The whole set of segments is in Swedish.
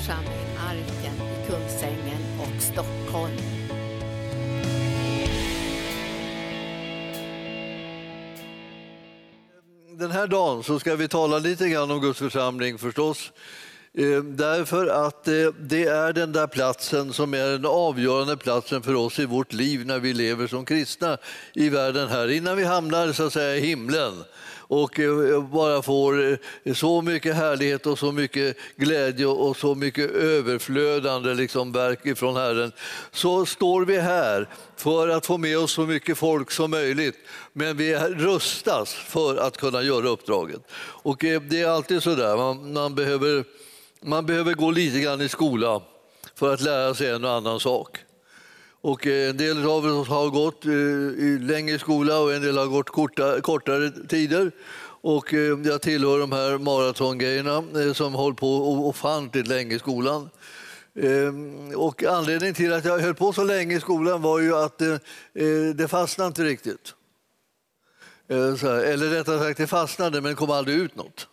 församling Arken i Kungsängen och Stockholm. Den här dagen så ska vi tala lite grann om Guds församling förstås. Eh, därför att eh, det är den där platsen som är den avgörande platsen för oss i vårt liv när vi lever som kristna i världen här, innan vi hamnar så att säga i himlen och eh, bara får eh, så mycket härlighet och så mycket glädje och så mycket överflödande liksom verk ifrån Herren, så står vi här för att få med oss så mycket folk som möjligt. Men vi rustas för att kunna göra uppdraget. Och eh, det är alltid så där, man, man, behöver, man behöver gå lite grann i skola för att lära sig en och annan sak. Och eh, en del av oss har gått eh, i längre skola och en del har gått korta, kortare tider. Och eh, jag tillhör de här maratongrejerna eh, som håller på ofantligt länge i skolan. Eh, och anledningen till att jag höll på så länge i skolan var ju att det fastnade inte riktigt. Eller rättare sagt, det fastnade men det kom aldrig ut något.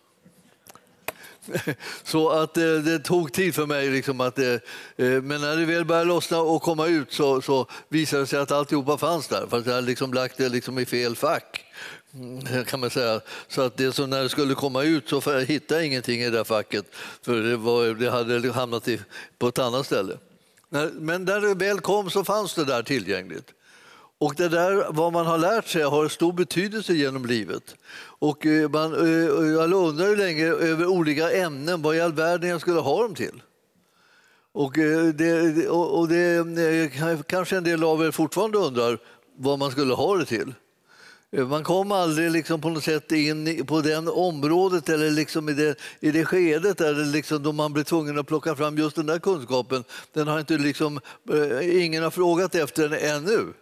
Så att det, det tog tid för mig. Liksom att det, men när det väl började lossna och komma ut så, så visade det sig att alltihopa fanns där. Fast jag hade liksom lagt det liksom i fel fack. Mm, kan man säga. Så att det som när det skulle komma ut så hittade jag ingenting i det facket. För det, var, det hade hamnat i, på ett annat ställe. Men när det väl kom så fanns det där tillgängligt. Och det där, vad man har lärt sig har stor betydelse genom livet. Och eh, man, eh, jag undrar länge över olika ämnen, vad i all världen jag skulle ha dem till. Och eh, det, och det kanske en del av er fortfarande undrar vad man skulle ha det till. Man kom aldrig liksom på något sätt in på det området eller liksom i, det, i det skedet där liksom då man blir tvungen att plocka fram just den där kunskapen. Den har inte liksom, ingen har frågat efter den ännu.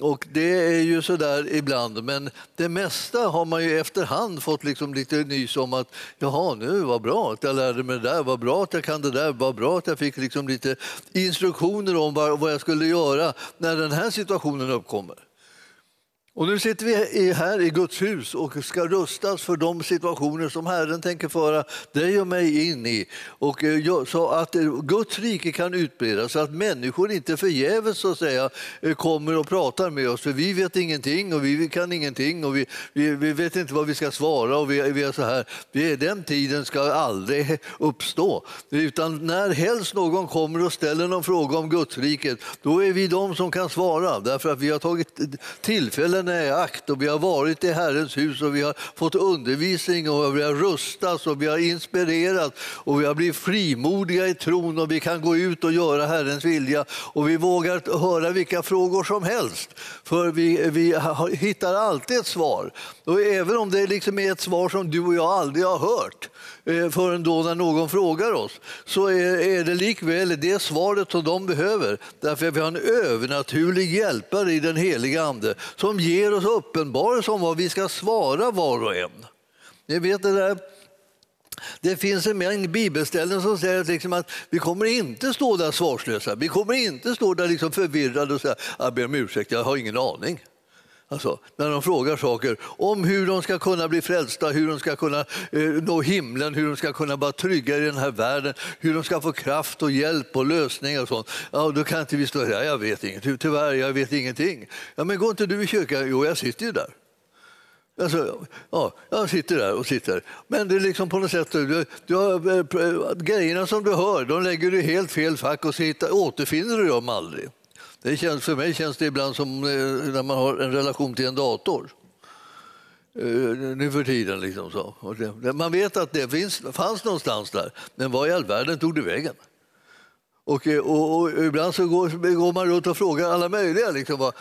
Och det är ju så där ibland, men det mesta har man ju efterhand fått liksom lite nys om att jaha, nu var bra att jag lärde mig det där, vad bra att jag kan det där, vad bra att jag fick liksom lite instruktioner om vad, vad jag skulle göra när den här situationen uppkommer. Och nu sitter vi här i Guds hus och ska rustas för de situationer som Herren tänker föra dig och mig in i. Och eh, så att eh, Guds rike kan utbredas, så att människor inte förgäves så att säga, eh, kommer och pratar med oss. För vi vet ingenting och vi kan ingenting och vi, vi, vi vet inte vad vi ska svara. och vi, vi är så här. Den tiden ska aldrig uppstå. Utan när helst någon kommer och ställer någon fråga om Guds riket, då är vi de som kan svara. Därför att vi har tagit tillfällen i akt och vi har varit i Herrens hus och vi har fått undervisning och vi har rustats och vi har inspirerat och vi har blivit frimodiga i tron och vi kan gå ut och göra Herrens vilja och vi vågar höra vilka frågor som helst för vi, vi hittar alltid ett svar. Och även om det liksom är ett svar som du och jag aldrig har hört Eh, förrän då när någon frågar oss, så är det likväl det svaret som de behöver. Därför att vi har en övernaturlig hjälpare i den heliga Ande som ger oss uppenbarelse om vad vi ska svara var och en. Ni vet det där det finns en mängd bibelställen som säger att, liksom att vi kommer inte stå där svarslösa. Vi kommer inte stå där liksom förvirrade och säga ah, jag ber om ursäkt, jag har ingen aning. Alltså, när de frågar saker om hur de ska kunna bli frälsta, hur de ska kunna eh, nå himlen, hur de ska kunna vara trygga i den här världen, hur de ska få kraft och hjälp och lösningar och sånt. Ja, då kan inte vi stå där, jag vet inget, tyvärr, jag vet ingenting. Ja, men går inte du i kyrkan? Jo, jag sitter ju där. Alltså, ja, jag sitter där och sitter. Men det är liksom på något sätt, du, du har, eh, eh, grejerna som du hör, de lägger du i helt fel fack och så hittar, återfinner du dem aldrig. Det känns, för mig känns det ibland som eh, när man har en relation till en dator. Eh, nu för tiden. Liksom så. Man vet att det finns, fanns någonstans där, men var i all världen tog det vägen? Eh, och, och, och, ibland så går, går, man runt och frågar alla möjliga. Liksom, var,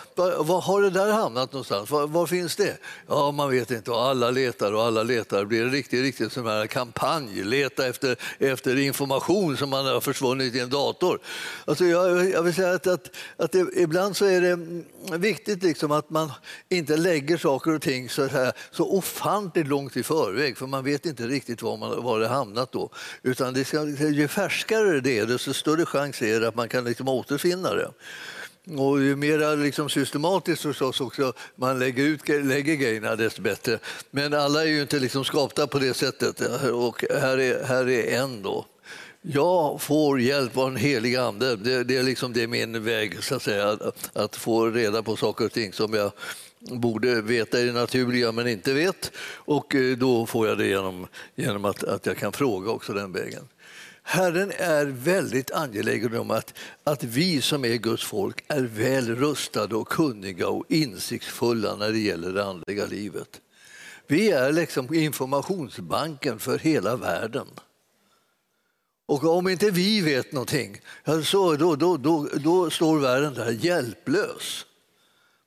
var, har det där hamnat någonstans? Var, var, finns det? Ja, man vet inte. Och alla letar och alla letar. Det blir en riktig, riktig sån här kampanj. Leta efter, efter information som man har försvunnit i en dator. Alltså jag, jag vill säga att, att, att det, ibland så är det mm, viktigt liksom att man inte lägger saker och ting så, här, så ofantligt långt i förväg. För man vet inte riktigt var, man, var det hamnat då. Utan det ska, ju färskare det är, desto större chans är det att man kan liksom återfinna det. Och ju mer liksom systematiskt förstås också man lägger ut lägger grejerna, desto bättre. Men alla är ju inte liksom skapta på det sättet. Och här är, här är en då. Jag får hjälp av en helig ande. Det, det, är liksom det är min väg så att, säga, att, att få reda på saker och ting som jag borde veta i det naturliga men inte vet. Och eh, då får jag det genom, genom att, att jag kan fråga också den vägen. Herren är väldigt angelägen om att, att vi som är Guds folk är väl rustade och kunniga och insiktsfulla när det gäller det andliga livet. Vi är liksom informationsbanken för hela världen. Och om inte vi vet någonting, så då, då, då, då står världen där hjälplös.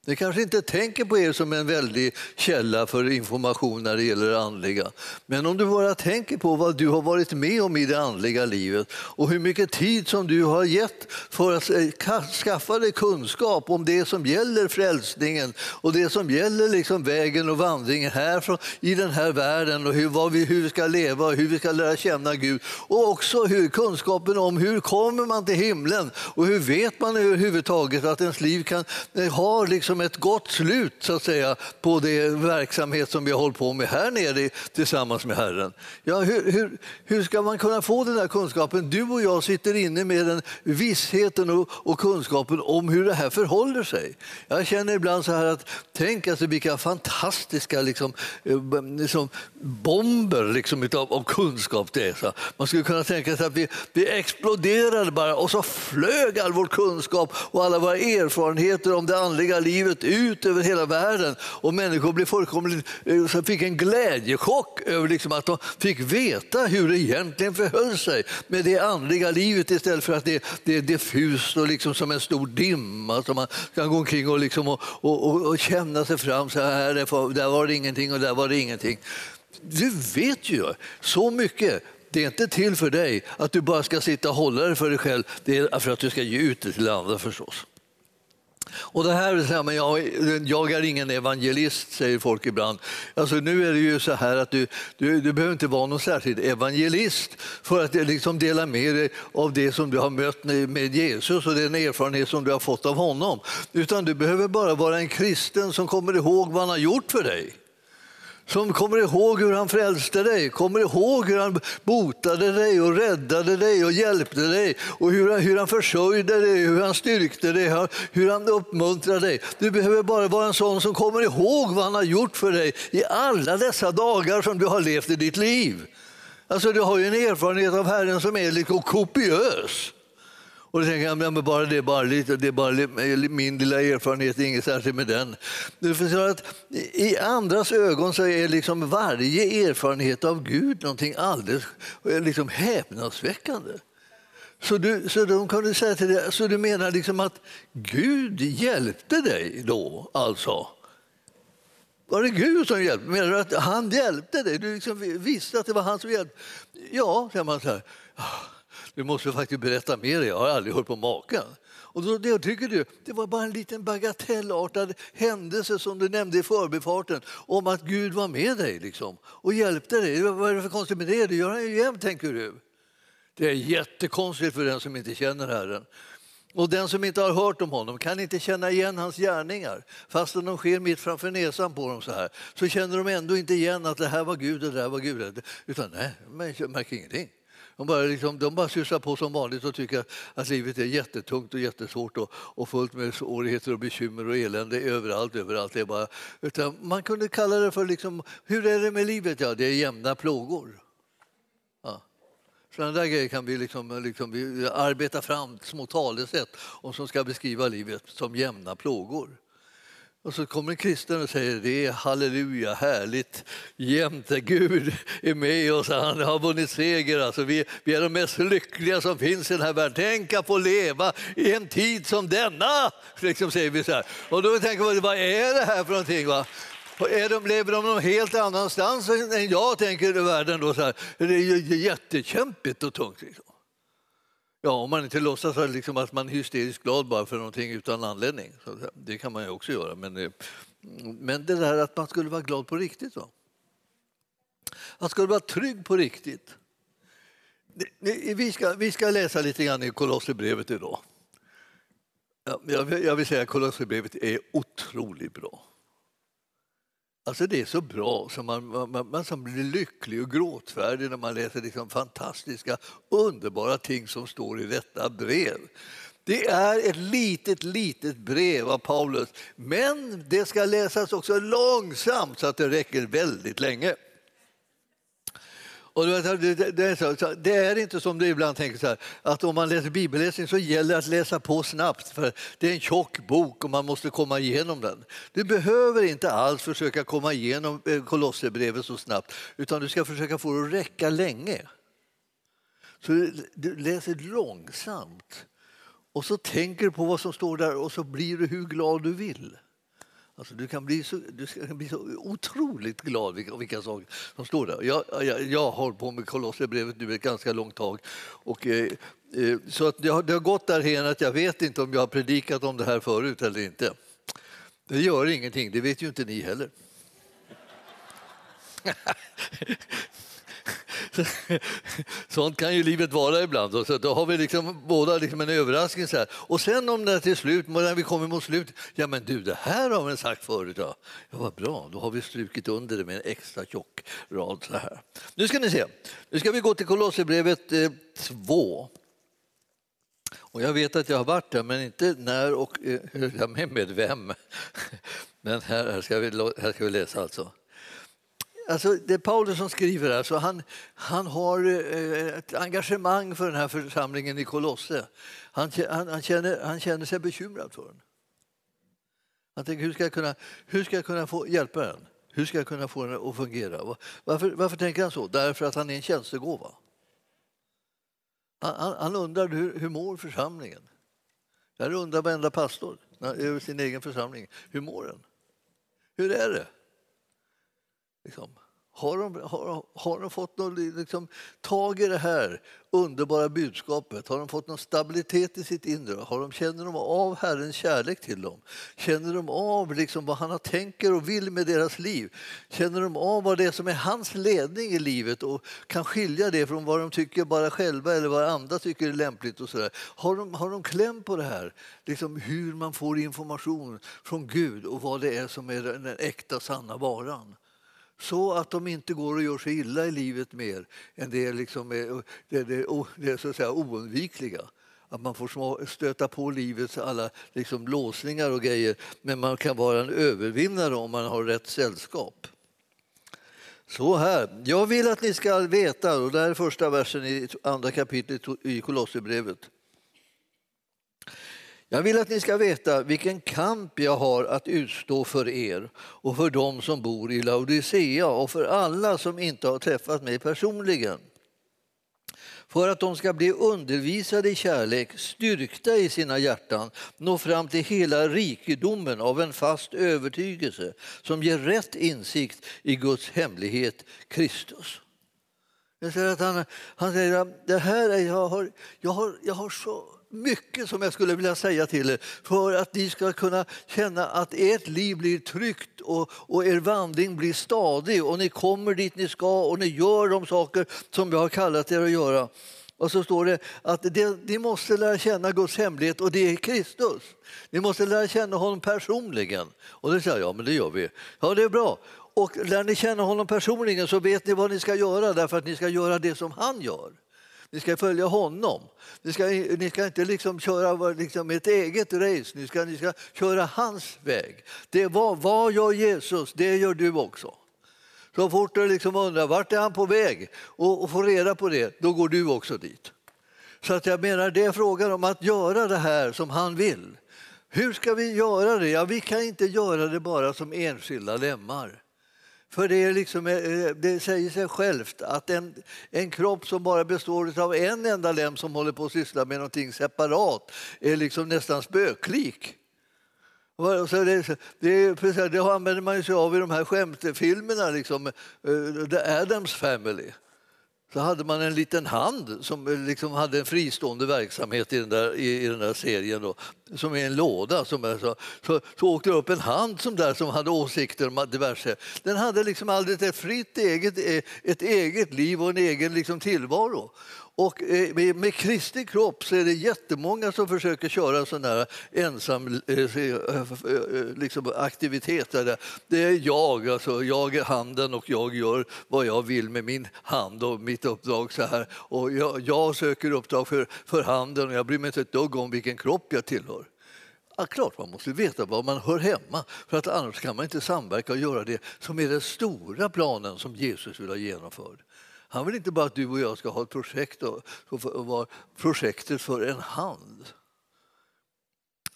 Ni kanske inte tänker på er som en väldig källa för information när det gäller det andliga. Men om du bara tänker på vad du har varit med om i det andliga livet och hur mycket tid som du har gett för att eh, skaffa dig kunskap om det som gäller frälsningen och det som gäller liksom vägen och vandringen här i den här världen och hur, vad vi, hur vi ska leva och hur vi ska lära känna Gud. Och också hur, kunskapen om hur kommer man till himlen och hur vet man överhuvudtaget att ens liv kan eh, liksom liksom ett gott slut så att säga, på den verksamhet som vi har hållit på med här nere tillsammans med Herren. Ja, hur, hur, hur ska man kunna få den här kunskapen? Du och jag sitter inne med den vissheten och, och kunskapen om hur det här förhåller sig. Jag känner ibland så här att tänk alltså vilka fantastiska liksom, liksom, bomber liksom, utav, av kunskap det är. Så man skulle kunna tänka sig att vi, vi exploderade bara och så flög all vår kunskap och alla våra erfarenheter om det andliga livet livet ut över hela världen och människor blev fullkomligt, eh, fick en glädjechock över liksom att de fick veta hur det egentligen förhöll sig med det andliga livet istället för att det, det är diffust och liksom som en stor dimma som man kan gå omkring och, liksom och, och, och känna sig fram. Så här, där var det ingenting och där var det ingenting. Du vet ju så mycket det är inte till för dig att du bara ska sitta och hålla det för dig själv. Det är för att du ska ge ut det till andra förstås. Och det här, men jag, jag är ingen evangelist, säger folk ibland. Alltså, nu är det ju så här att du, du, du behöver inte vara någon särskild evangelist för att liksom dela med dig av det som du har mött med Jesus och den erfarenhet som du har fått av honom. Utan du behöver bara vara en kristen som kommer ihåg vad han har gjort för dig som kommer ihåg hur han frälste dig, kommer ihåg hur han botade dig och räddade dig och hjälpte dig och hur, hur han försörjde dig, hur han styrkte dig, hur han uppmuntrade dig. Du behöver bara vara en sån som kommer ihåg vad han har gjort för dig i alla dessa dagar som du har levt i ditt liv. Alltså, du har ju en erfarenhet av Herren som är liksom kopiös. Och då tänker jag, men bara det bara, lite, det är bara min lilla erfarenhet, inget särskilt med den. Att I andras ögon så är liksom varje erfarenhet av Gud någonting alldeles liksom häpnadsväckande. Så du, så de kunde säga till dig, så du menar liksom att Gud hjälpte dig då alltså? Var det Gud som hjälpte? Menar du att han hjälpte dig? Du liksom visste att det var han som hjälpte? Ja, säger man så här. Ah. Du måste faktiskt berätta mer, jag har aldrig hört på maken. Och då, det, tycker du, det var bara en liten bagatellartad händelse som du nämnde i förbifarten om att Gud var med dig liksom, och hjälpte dig. Vad är det för konstigt med det? Det gör han ju jämt, tänker du. Det är jättekonstigt för den som inte känner Herren. Och den som inte har hört om honom kan inte känna igen hans gärningar. Fastän de sker mitt framför näsan på dem så här så känner de ändå inte igen att det här var Gud och det där var Gud. Utan nej, man märker ingenting. De bara, liksom, de bara sysslar på som vanligt och tycker att livet är jättetungt och jättesvårt och, och fullt med svårigheter och bekymmer och elände överallt. överallt. Det är bara, utan man kunde kalla det för, liksom, hur är det med livet? Ja, det är jämna plågor. Ja. Sådana där grejer kan vi, liksom, liksom, vi arbeta fram små talesätt och som ska beskriva livet som jämna plågor. Och så kommer en kristen och säger det är halleluja, härligt, jämte Gud är med oss, han har vunnit seger. Alltså, vi, vi är de mest lyckliga som finns i den här världen. Tänk att få leva i en tid som denna! Liksom säger vi så här. Och då tänker man, vad är det här för någonting? Va? Och Är de, lever de någon helt annanstans än jag tänker i världen? Då, så här. Det är ju jättekämpigt och tungt. Liksom. Ja, om man inte låtsas liksom att man är hysteriskt glad bara för någonting utan anledning. Så det kan man ju också göra. Men, eh, men det där att man skulle vara glad på riktigt. Va? Man skulle vara trygg på riktigt. Vi ska, vi ska läsa lite grann i Kolosserbrevet idag. Jag vill säga att Kolosserbrevet är otroligt bra. Alltså det är så bra så man, man, man som blir lycklig och gråtfärdig när man läser liksom fantastiska, underbara ting som står i detta brev. Det är ett litet, litet brev av Paulus, men det ska läsas också långsamt så att det räcker väldigt länge. Och det är inte som du ibland tänker så här, att om man läser bibelläsning så gäller det att läsa på snabbt för det är en tjock bok och man måste komma igenom den. Du behöver inte alls försöka komma igenom eh, Kolosserbrevet så snabbt utan du ska försöka få det att räcka länge. Så du läser långsamt och så tänker du på vad som står där och så blir du hur glad du vill. Alltså, du, kan bli så, du kan bli så otroligt glad vilka, vilka saker som står där. Jag, jag, jag har på med Kolosserbrevet nu ett ganska långt tag. Och, eh, eh, så att det, har, det har gått därhen att jag vet inte om jag har predikat om det här förut eller inte. Det gör ingenting, det vet ju inte ni heller. Sånt kan ju livet vara ibland. Så då har vi liksom båda liksom en överraskning. Så här. Och sen om det till slut, när vi kommer mot slut, ja men du det här har vi sagt förut. Ja, ja vad bra, då har vi strukit under det med en extra tjock rad så här. Nu ska ni se, nu ska vi gå till Kolosserbrevet 2. Eh, och jag vet att jag har varit där, men inte när och eh, med vem. Men här, här, ska vi, här ska vi läsa alltså. Alltså, det är Paulus som skriver alltså, han, han har eh, ett engagemang för den här församlingen i Kolosse. Han, han, han, känner, han känner sig bekymrad för den. Han tänker, hur ska jag kunna, hur ska jag kunna få hjälpa den? Hur ska jag kunna få den att fungera? Varför, varför tänker han så? Därför att han är en tjänstegåva. Han, han undrar hur, hur mår församlingen? Jag undrar varenda pastor eh, över sin egen församling. Hur mår den? Hur är det? Liksom. Har de, har, har de fått någon, liksom, tag i det här underbara budskapet? Har de fått någon stabilitet i sitt inre? Har de, känner de av Herrens kärlek till dem? Känner de av liksom vad han tänker och vill med deras liv? Känner de av vad det är som är hans ledning i livet och kan skilja det från vad de tycker bara själva eller vad andra tycker är lämpligt? och så där. Har, de, har de kläm på det här? Liksom hur man får information från Gud och vad det är som är den äkta sanna varan? Så att de inte går och gör sig illa i livet mer än det, liksom är, det, det, det så att säga oundvikliga. Att man får stöta på livets alla liksom låsningar och grejer men man kan vara en övervinnare om man har rätt sällskap. Så här, jag vill att ni ska veta, och det här är första versen i andra kapitlet i Kolosserbrevet. Jag vill att ni ska veta vilken kamp jag har att utstå för er och för dem som bor i Laodicea och för alla som inte har träffat mig personligen. För att de ska bli undervisade i kärlek, styrkta i sina hjärtan, nå fram till hela rikedomen av en fast övertygelse som ger rätt insikt i Guds hemlighet, Kristus. Jag säger att han, han säger att det här är, jag, har, jag, har, jag har så mycket som jag skulle vilja säga till er för att ni ska kunna känna att ert liv blir tryggt och, och er vandring blir stadig och ni kommer dit ni ska och ni gör de saker som jag har kallat er att göra. Och så står det att det, ni måste lära känna Guds hemlighet och det är Kristus. Ni måste lära känna honom personligen. Och det säger jag, men det gör vi. Ja, det är bra. Och lär ni känna honom personligen så vet ni vad ni ska göra därför att ni ska göra det som han gör. Ni ska följa honom. Ni ska, ni ska inte liksom köra liksom ett eget race, ni ska, ni ska köra hans väg. Det var, vad gör Jesus? Det gör du också. Så fort du liksom undrar vart är han på väg och, och får reda på det, då går du också dit. Så att jag menar, det är frågan om att göra det här som han vill. Hur ska vi göra det? Ja, vi kan inte göra det bara som enskilda lemmar. För det, är liksom, eh, eh, det säger sig självt att en, en kropp som bara består av en enda lem som håller på att syssla med någonting separat är liksom nästan spöklik. Så det, det, det använder man sig av i de här skämtfilmerna, liksom, eh, The Addams Family så hade man en liten hand som eh, liksom hade en fristående verksamhet i den där, i, i den där serien, då, som är en låda. Som är så, så, så åkte det upp en hand som, där, som hade åsikter om diverse. Den hade liksom aldrig ett fritt eget, eh, ett eget liv och en egen liksom tillvaro. Och eh, med, Kristi kropp så är det jättemånga som försöker köra sån här ensam eh, eh, liksom aktivitet. Där det är jag, alltså jag är handen och jag gör vad jag vill med min hand och mitt uppdrag så här. Och jag, jag söker uppdrag för, för handen och jag bryr mig inte ett dugg om vilken kropp jag tillhör. Ja, klart man måste veta var man hör hemma, för att annars kan man inte samverka och göra det som är den stora planen som Jesus vill ha genomförd. Han vill inte bara att du och jag ska ha ett projekt och vara projektet för en hand.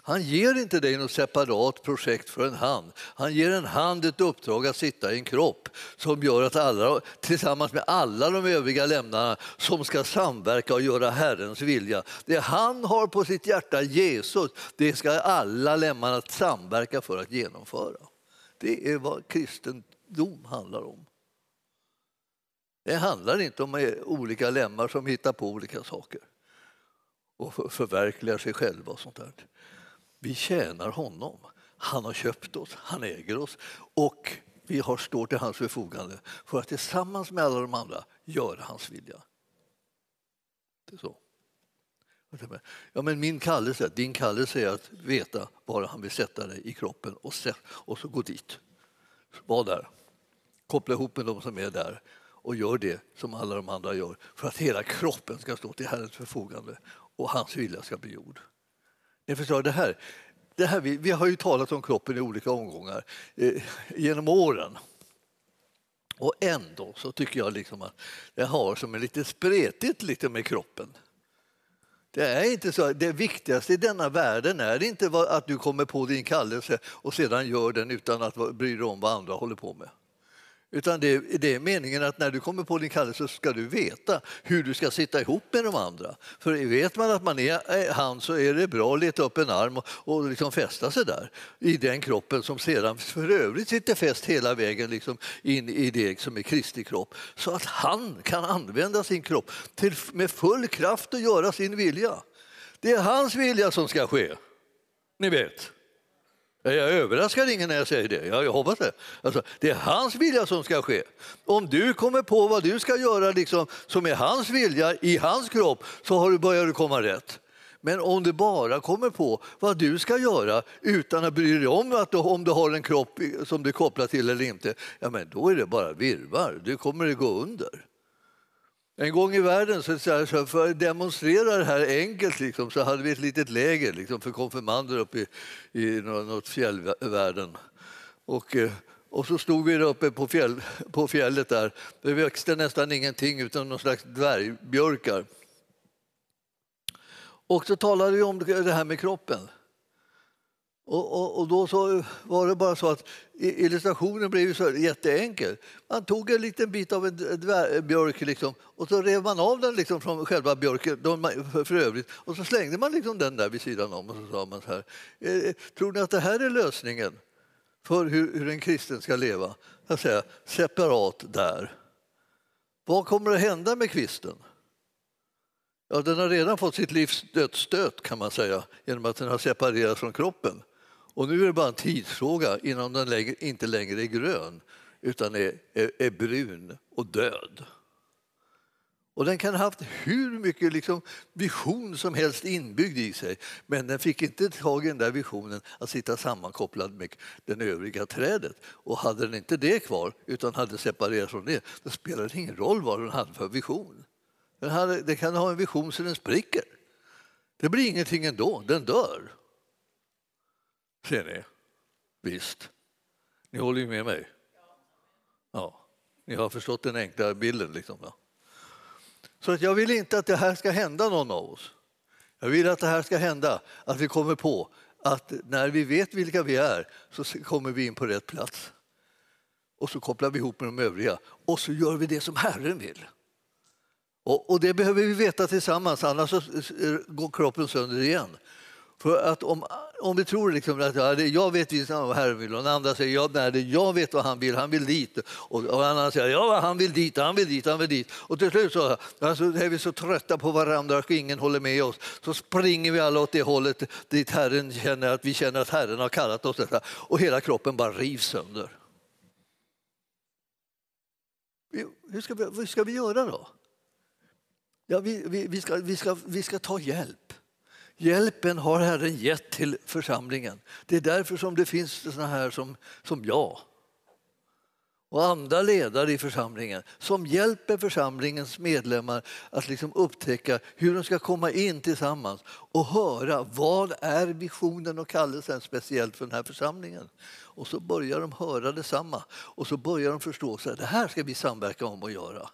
Han ger inte dig något separat projekt för en hand. Han ger en hand ett uppdrag att sitta i en kropp som gör att alla, tillsammans med alla de övriga lämnarna som ska samverka och göra Herrens vilja. Det han har på sitt hjärta, Jesus, det ska alla lämnarna samverka för att genomföra. Det är vad kristendom handlar om. Det handlar inte om eh, olika lemmar som hittar på olika saker och förverkligar sig själva och sånt där. Vi tjänar honom. Han har köpt oss, han äger oss och vi har står till hans förfogande för att tillsammans med alla de andra göra hans vilja. Det är så. Ja, men min kallelse, din kallelse är att veta var han vill sätta dig i kroppen och, och så gå dit. Var där. Koppla ihop med de som är där och gör det som alla de andra gör för att hela kroppen ska stå till Herrens förfogande och hans vilja ska bli gjord. Ni förstår, det här, det här, vi, vi har ju talat om kroppen i olika omgångar eh, genom åren. Och ändå så tycker jag liksom att det har som är lite spretigt lite med kroppen. Det är inte så. Det viktigaste i denna världen är inte att du kommer på din kallelse och sedan gör den utan att bry dig om vad andra håller på med. Utan det, det, är meningen att när du kommer på din kallelse ska du veta hur du ska sitta ihop med de andra. För vet man att man är han så är det bra att leta upp en arm och, och liksom fästa sig där i den kroppen som sedan för övrigt sitter fäst hela vägen liksom in i det som är Kristi kropp. Så att han kan använda sin kropp till, med full kraft och göra sin vilja. Det är hans vilja som ska ske. Ni vet. Jag överraskar ingen när jag säger det. Jag hoppas det. Alltså, det är hans vilja som ska ske. Om du kommer på vad du ska göra liksom, som är hans vilja i hans kropp så har du börjat komma rätt. Men om du bara kommer på vad du ska göra utan att bry dig om att du, om du har en kropp som du kopplar till eller inte, ja, men då är det bara virvar. Du kommer att gå under. En gång i världen, så, för att demonstrera det här enkelt, liksom, så hade vi ett litet läger liksom, för konfirmander uppe i, i något fjällvärlden. Och, eh, och så stod vi där uppe på, fjäll, på fjället där. Det växte nästan ingenting utan någon slags dvärgbjörkar. Och så talade vi om det här med kroppen. Och, och, och, då så var det bara så att illustrationen blev så jätteenkel. Man tog en liten bit av en eh, björk liksom, och så rev man av den liksom från själva björken för övrigt och så slängde man liksom den där vid sidan om och så sa man så här. Eh, eh, tror ni att det här är lösningen för hur, hur en kristen ska leva? Jag säger, separat där. Vad kommer att hända med kvisten? Ja, den har redan fått sitt livs dödsstöt kan man säga genom att den har separerats från kroppen. Och nu är det bara en tidsfråga innan den längre, inte längre är grön utan är, är, är, brun och död. Och den kan ha haft hur mycket liksom vision som helst inbyggd i sig men den fick inte tag i den där visionen att sitta sammankopplad med det övriga trädet. Och hade den inte det kvar utan hade separerat från det, då spelade det ingen roll vad den hade för vision. Den, hade, den kan ha en vision så den spricker. Det blir ingenting ändå, den dör. Ser ni? Visst. Ni håller ju med mig. Ja, ni har förstått den enkla bilden. Liksom, ja. Så att jag vill inte att det här ska hända någon av oss. Jag vill att det här ska hända, att vi kommer på att när vi vet vilka vi är så kommer vi in på rätt plats. Och så kopplar vi ihop med de övriga och så gör vi det som Herren vill. Och, och det behöver vi veta tillsammans, annars så går kroppen sönder igen. För att om, om vi tror liksom att ja, jag vet visst vad Herren vill och den andra säger ja, nej, jag vet vad han vill, han vill dit. Och, och annan säger ja, han vill dit, han vill dit, han vill dit. Och till slut så alltså, är vi så trötta på varandra och ingen håller med oss. Så springer vi alla åt det hållet dit Herren känner att vi känner att Herren har kallat oss. Detta, och hela kroppen bara rivs sönder. Hur ska vi, vad ska vi göra då? Ja, vi, vi, vi, ska, vi, ska, vi ska ta hjälp. Hjälpen har Herren gett till församlingen. Det är därför som det finns såna här som, som jag och andra ledare i församlingen som hjälper församlingens medlemmar att liksom upptäcka hur de ska komma in tillsammans och höra vad är visionen och kallelsen speciellt för den här församlingen. Och så börjar de höra detsamma och så börjar de förstå att det här ska vi samverka om att göra.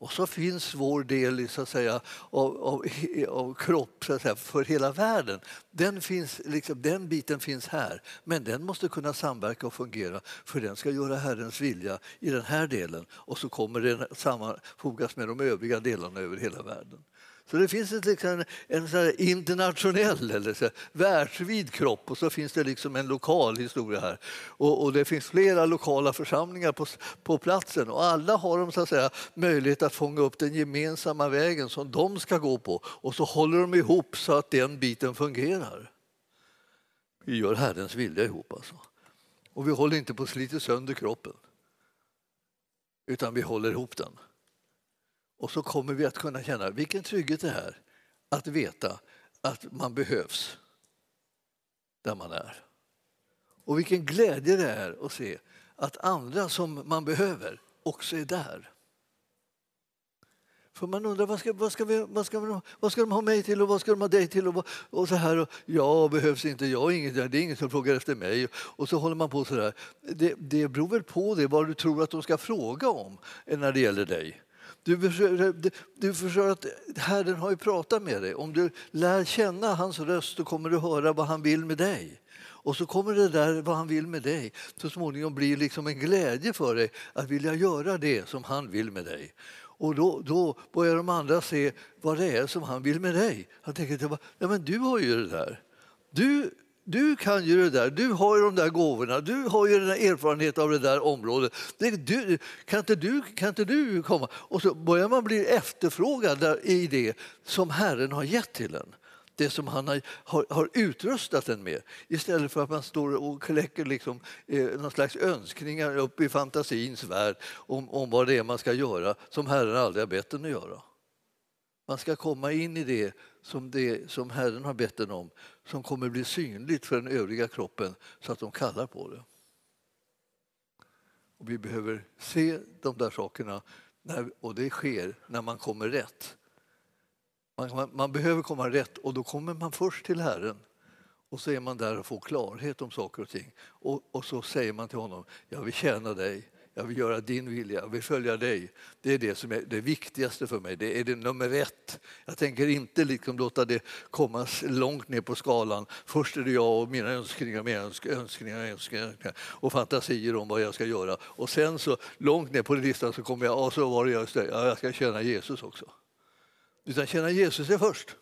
Och så finns vår del så att säga, av, av, av kropp så att säga, för hela världen. Den, finns, liksom, den biten finns här, men den måste kunna samverka och fungera för den ska göra Herrens vilja i den här delen och så kommer den sammanfogas med de övriga delarna över hela världen. Så det finns ett, liksom, en så internationell eller så världsvid kropp och så finns det liksom en lokal historia här. Och, och, det finns flera lokala församlingar på, på platsen och alla har de så att säga, möjlighet att fånga upp den gemensamma vägen som de ska gå på och så håller de ihop så att den biten fungerar. Vi gör Herrens vilja ihop alltså. Och vi håller inte på att slita sönder kroppen utan vi håller ihop den. Och så kommer vi att kunna känna vilken trygghet det är att veta att man behövs där man är. Och vilken glädje det är att se att andra som man behöver också är där. För man undrar vad ska, vad, ska vi, vad, ska vad ska de ha mig till och vad ska de ha dig till? Och, och så här, och, ja, behövs inte, jag inget, det är ingen som frågar efter mig. Och så håller man på så där. Det, det beror väl på det, vad du tror att de ska fråga om när det gäller dig. Du förstår, du förstår att Herren har ju pratat med dig. Om du lär känna hans röst så kommer du höra vad han vill med dig. Och så kommer det där vad han vill med dig så småningom bli liksom en glädje för dig att vilja göra det som han vill med dig. Och då, då börjar de andra se vad det är som han vill med dig. Han tänker, ja, men du har ju det där. Du du kan ju det där, du har ju de där gåvorna, du har ju den erfarenhet av det där området. Det, du, kan, inte du, kan inte du komma? Och så börjar man bli efterfrågad i det som Herren har gett till en det som han har, har, har, utrustat en med istället för att man står och kläcker liksom, eh, någon slags önskningar upp i fantasins värld om, om vad det är man ska göra som Herren aldrig har bett en att göra. Man ska komma in i det som, det som Herren har bett den om som kommer bli synligt för den övriga kroppen så att de kallar på det. Och vi behöver se de där sakerna när, och det sker när man kommer rätt. Man, man, man, behöver komma rätt och då kommer man först till Herren och så är man där och får klarhet om saker och ting. Och, och så säger man till honom, jag vill tjäna dig, jag vill göra din vilja, jag vill följa dig. Det är det som är det viktigaste för mig, det är det nummer ett. Jag tänker inte liksom låta det komma långt ner på skalan. Först är det jag och mina önskningar, mina önskningar, önskningar och fantasier om vad jag ska göra. Och sen så långt ner på listan så kommer jag, och så var det jag, ja, jag ska känna Jesus också. Utan känna Jesus är först.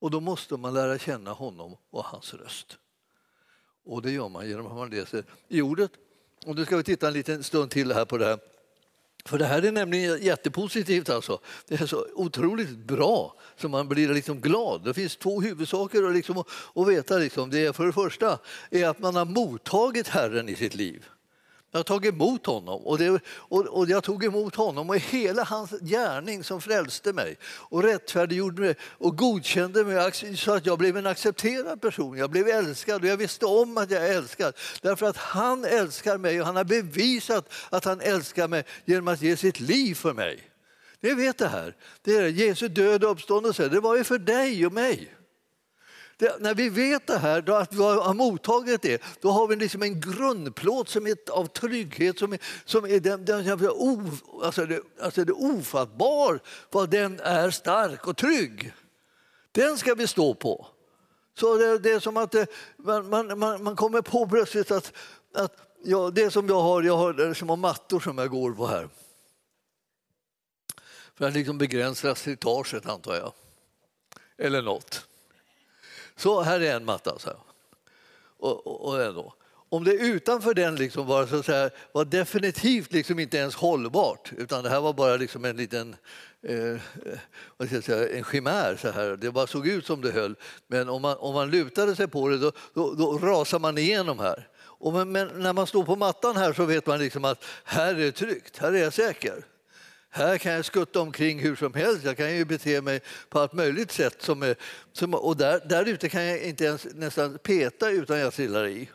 Och då måste man lära känna honom och hans röst. Och det gör man genom att man läser i ordet och nu ska vi titta en liten stund till här på det här. För det här är nämligen jättepositivt. Alltså. Det är så otroligt bra så man blir liksom glad. Det finns två huvudsaker att, liksom, att veta. Liksom. Det är för det första är att man har mottagit Herren i sitt liv. Jag har tagit emot honom och, det, och, och, jag tog emot honom och hela hans gärning som frälste mig och rättfärdiggjorde mig och godkände mig så att jag blev en accepterad person. Jag blev älskad och jag visste om att jag är älskad därför att han älskar mig och han har bevisat att han älskar mig genom att ge sitt liv för mig. Ni vet det här. Det är Jesu död och uppståndelse. Det var ju för dig och mig. Det, när vi vet det här, då, att vi har mottagit det, då har vi liksom en grundplåt som är av trygghet som är, som är den, den, o, alltså det, alltså det ofattbar vad den är stark och trygg. Den ska vi stå på. Så det, det är som att eh, det, man, man, man, kommer på plötsligt att, att ja, det som jag har, jag har små mattor som jag går på här. För att liksom begränsa slitaget antar jag. Eller något. Så här är en matta. Så och, och, och ändå. Om det utanför den liksom var, så att säga, var definitivt liksom inte ens hållbart utan det här var bara liksom en liten eh, vad ska jag säga, en chimär. Så här. Det bara såg ut som det höll. Men om man, om man lutade sig på det då, då, då rasar man igenom här. Och men, men, när man står på mattan här så vet man liksom att här är det tryggt, här är jag säker. Här kan jag skutta omkring hur som helst. Jag kan ju bete mig på allt möjligt sätt. Som är, som, och där, där ute kan jag inte ens nästan peta utan jag trillar i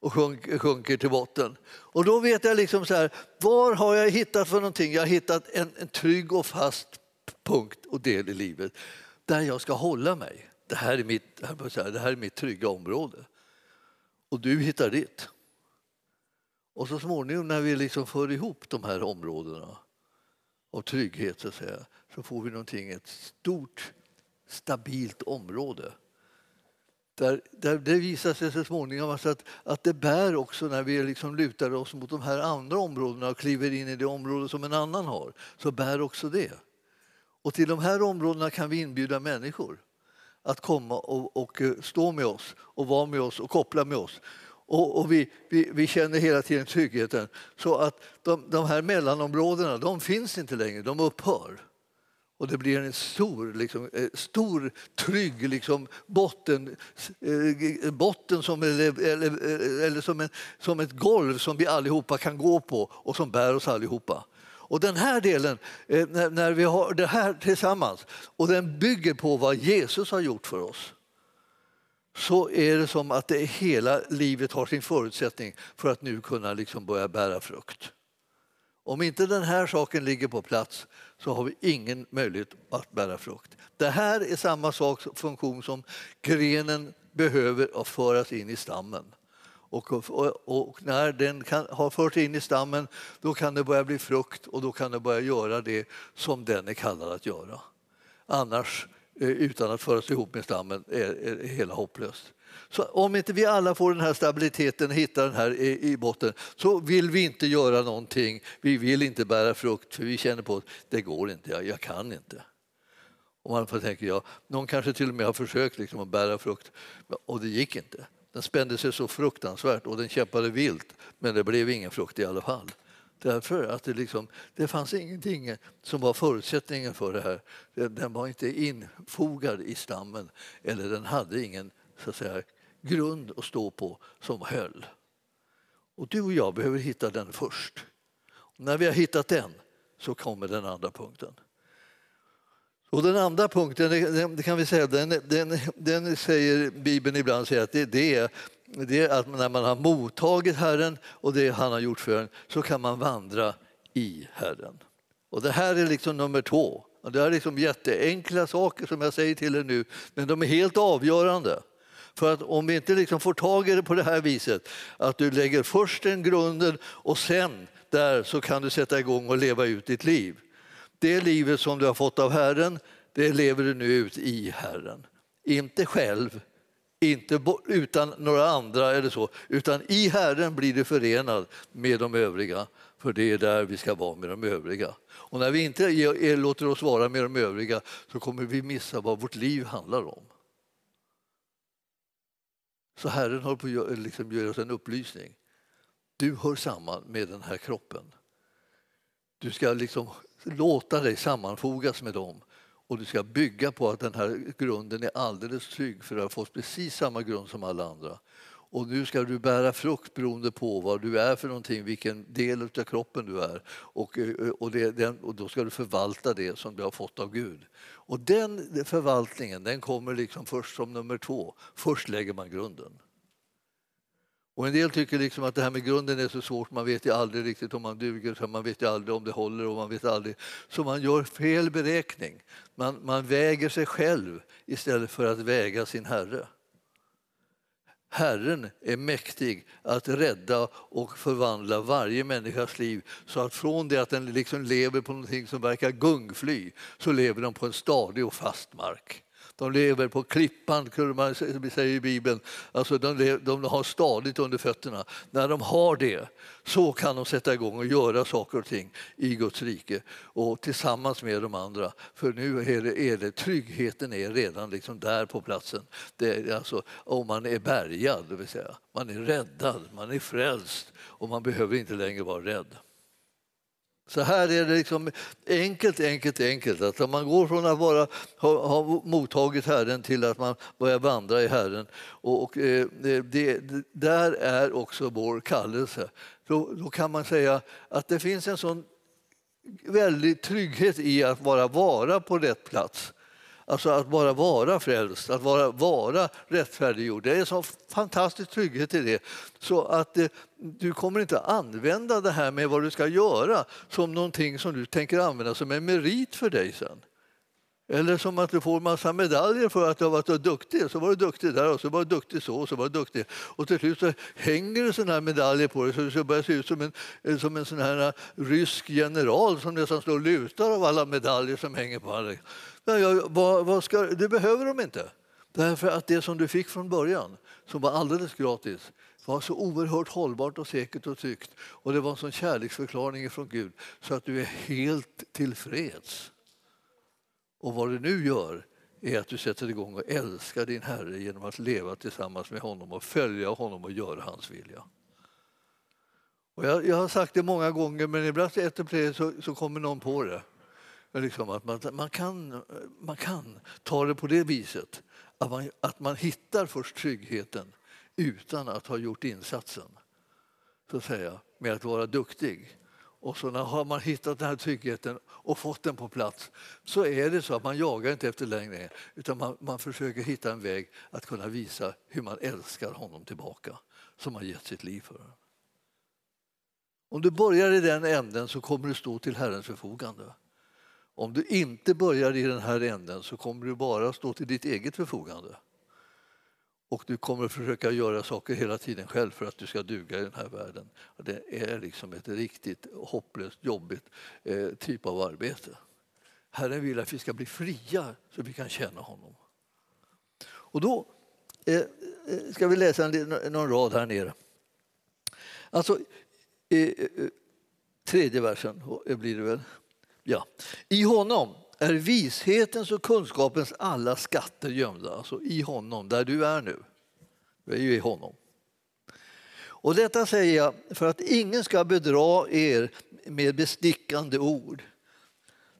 och sjunk, sjunker till botten. Och då vet jag liksom så här, var har jag hittat för någonting? Jag har hittat en, en trygg och fast punkt och del i livet där jag ska hålla mig. Det här är mitt, det här är mitt trygga område. Och du hittar ditt. Och så småningom när vi liksom för ihop de här områdena av trygghet så, att säga, så får vi någonting, ett stort stabilt område. Där, där det visar sig så småningom alltså att, att det bär också när vi liksom lutar oss mot de här andra områdena och kliver in i det område som en annan har, så bär också det. Och till de här områdena kan vi inbjuda människor att komma och, och eh, stå med oss och vara med oss och koppla med oss. Och, och vi, vi, vi, känner hela tiden tryggheten. Så att de, de här mellanområdena de finns inte längre, de upphör. Och det blir en stor, liksom, eh, stor trygg liksom, botten, eh, botten som, eller, eller, eller som, en, som ett golv som vi allihopa kan gå på och som bär oss allihopa. Och den här delen, eh, när vi har det här tillsammans och den bygger på vad Jesus har gjort för oss så är det som att det hela livet har sin förutsättning för att nu kunna liksom börja bära frukt. Om inte den här saken ligger på plats så har vi ingen möjlighet att bära frukt. Det här är samma sak, funktion som grenen behöver att föras in i stammen. Och, och, och, när den kan, har förts in i stammen då kan det börja bli frukt och då kan det börja göra det som den är kallad att göra. Annars, Eh, utan att föras ihop med stammen, är, är hela hopplöst. Så om inte vi alla får den här stabiliteten, hittar den här i, i botten, så vill vi inte göra någonting. Vi vill inte bära frukt för vi känner på att det går inte, jag, jag kan inte. Och man tänker, ja, någon kanske till och med har försökt liksom att bära frukt och det gick inte. Den spände sig så fruktansvärt och den kämpade vilt, men det blev ingen frukt i alla fall. Därför att det, liksom, det fanns ingenting som var förutsättningen för det här. Den var inte infogad i stammen eller den hade ingen så att säga, grund att stå på som höll. Och du och jag behöver hitta den först. Och när vi har hittat den så kommer den andra punkten. Och den andra punkten, det kan vi säga, den, den, den säger Bibeln ibland säger att det, det, är, det är att när man har mottagit Herren och det han har gjort för en så kan man vandra i Herren. Och det här är liksom nummer två. Och det är liksom jätteenkla saker som jag säger till er nu, men de är helt avgörande. För att om vi inte liksom får tag i det på det här viset, att du lägger först den grunden och sen där så kan du sätta igång och leva ut ditt liv. Det livet som du har fått av Herren, det lever du nu ut i Herren. Inte själv, inte utan några andra eller så, utan i Herren blir du förenad med de övriga. För det är där vi ska vara med de övriga. Och när vi inte eh, låter oss vara med de övriga så kommer vi missa vad vårt liv handlar om. Så Herren håller på att liksom ge oss en upplysning. Du hör samman med den här kroppen. Du ska liksom låta dig sammanfogas med dem och du ska bygga på att den här grunden är alldeles trygg för du har fått precis samma grund som alla andra. Och nu ska du bära frukt beroende på vad du är för någonting, vilken del av kroppen du är. Och, eh, och, det, och då ska du förvalta det som du har fått av Gud. Och den förvaltningen den kommer liksom först som nummer två. Först lägger man grunden. Och en del tycker liksom att det här med grunden är så svårt, man vet ju aldrig riktigt om man duger, man vet ju aldrig om det håller och man vet aldrig. Så man gör fel beräkning. Man, man väger sig själv istället för att väga sin Herre. Herren är mäktig att rädda och förvandla varje människas liv så att från det att den liksom lever på någonting som verkar gungfly så lever de på en stadig och fast mark. De lever på klippan, man säger i Bibeln. Alltså de, de har stadigt under fötterna. När de har det så kan de sätta igång och göra saker och ting i Guds rike och tillsammans med de andra. För nu är det, är det tryggheten är redan liksom där på platsen. Det är alltså, om man är bärgad, det vill säga man är räddad, man är frälst och man behöver inte längre vara rädd. Så här är det liksom enkelt, enkelt, enkelt. Att om man går från att bara ha, ha mottagit Herren till att man börjar vandra i Herren. Och, och eh, det, det, där är också vår kallelse. Då, då, kan man säga att det finns en sån väldig trygghet i att bara vara på rätt plats. Alltså att bara vara frälst, att vara, vara rättfärdiggjord. Det är en sån fantastisk trygghet i det. Så att eh, du kommer inte använda det här med vad du ska göra som någonting som du tänker använda som en merit för dig sen. Eller som att du får massa medaljer för att du har varit duktig. Så var du duktig där och så var du duktig så och så var du duktig. Och till slut så hänger det sådana här medaljer på dig så du börjar se ut som en, som en sån här eh, rysk general som nästan står och lutar av alla medaljer som hänger på dig. Vad, vad ska, det behöver de inte. Därför att det som du fick från början, som var alldeles gratis, var så oerhört hållbart och säkert och tryggt. Och det var en sån kärleksförklaring från Gud så att du är helt tillfreds. Och vad du nu gör är att du sätter igång och älskar din Herre genom att leva tillsammans med honom och följa honom och göra hans vilja. Och jag, jag har sagt det många gånger, men ibland efter så, så kommer någon på det. Liksom att man, man, kan, man kan ta det på det viset att man, att man hittar först tryggheten utan att ha gjort insatsen så att säga, med att vara duktig. Och så när har man hittat den här tryggheten och fått den på plats så är det så att man jagar inte efter längre utan man, man försöker hitta en väg att kunna visa hur man älskar honom tillbaka som har gett sitt liv för. Om du börjar i den änden så kommer du stå till Herrens förfogande. Om du inte börjar i den här änden så kommer du bara stå till ditt eget förfogande. Och du kommer att försöka göra saker hela tiden själv för att du ska duga i den här världen. Det är liksom ett riktigt hopplöst, jobbigt eh, typ av arbete. Herren vill att vi ska bli fria så vi kan känna honom. Och då eh, eh, ska vi läsa en, någon rad här nere. Alltså, eh tredje versen eh, blir det väl. Ja. I honom är vishetens och kunskapens alla skatter gömda. Alltså i honom, där du är nu. Du är ju i honom. Och detta säger jag för att ingen ska bedra er med bestickande ord.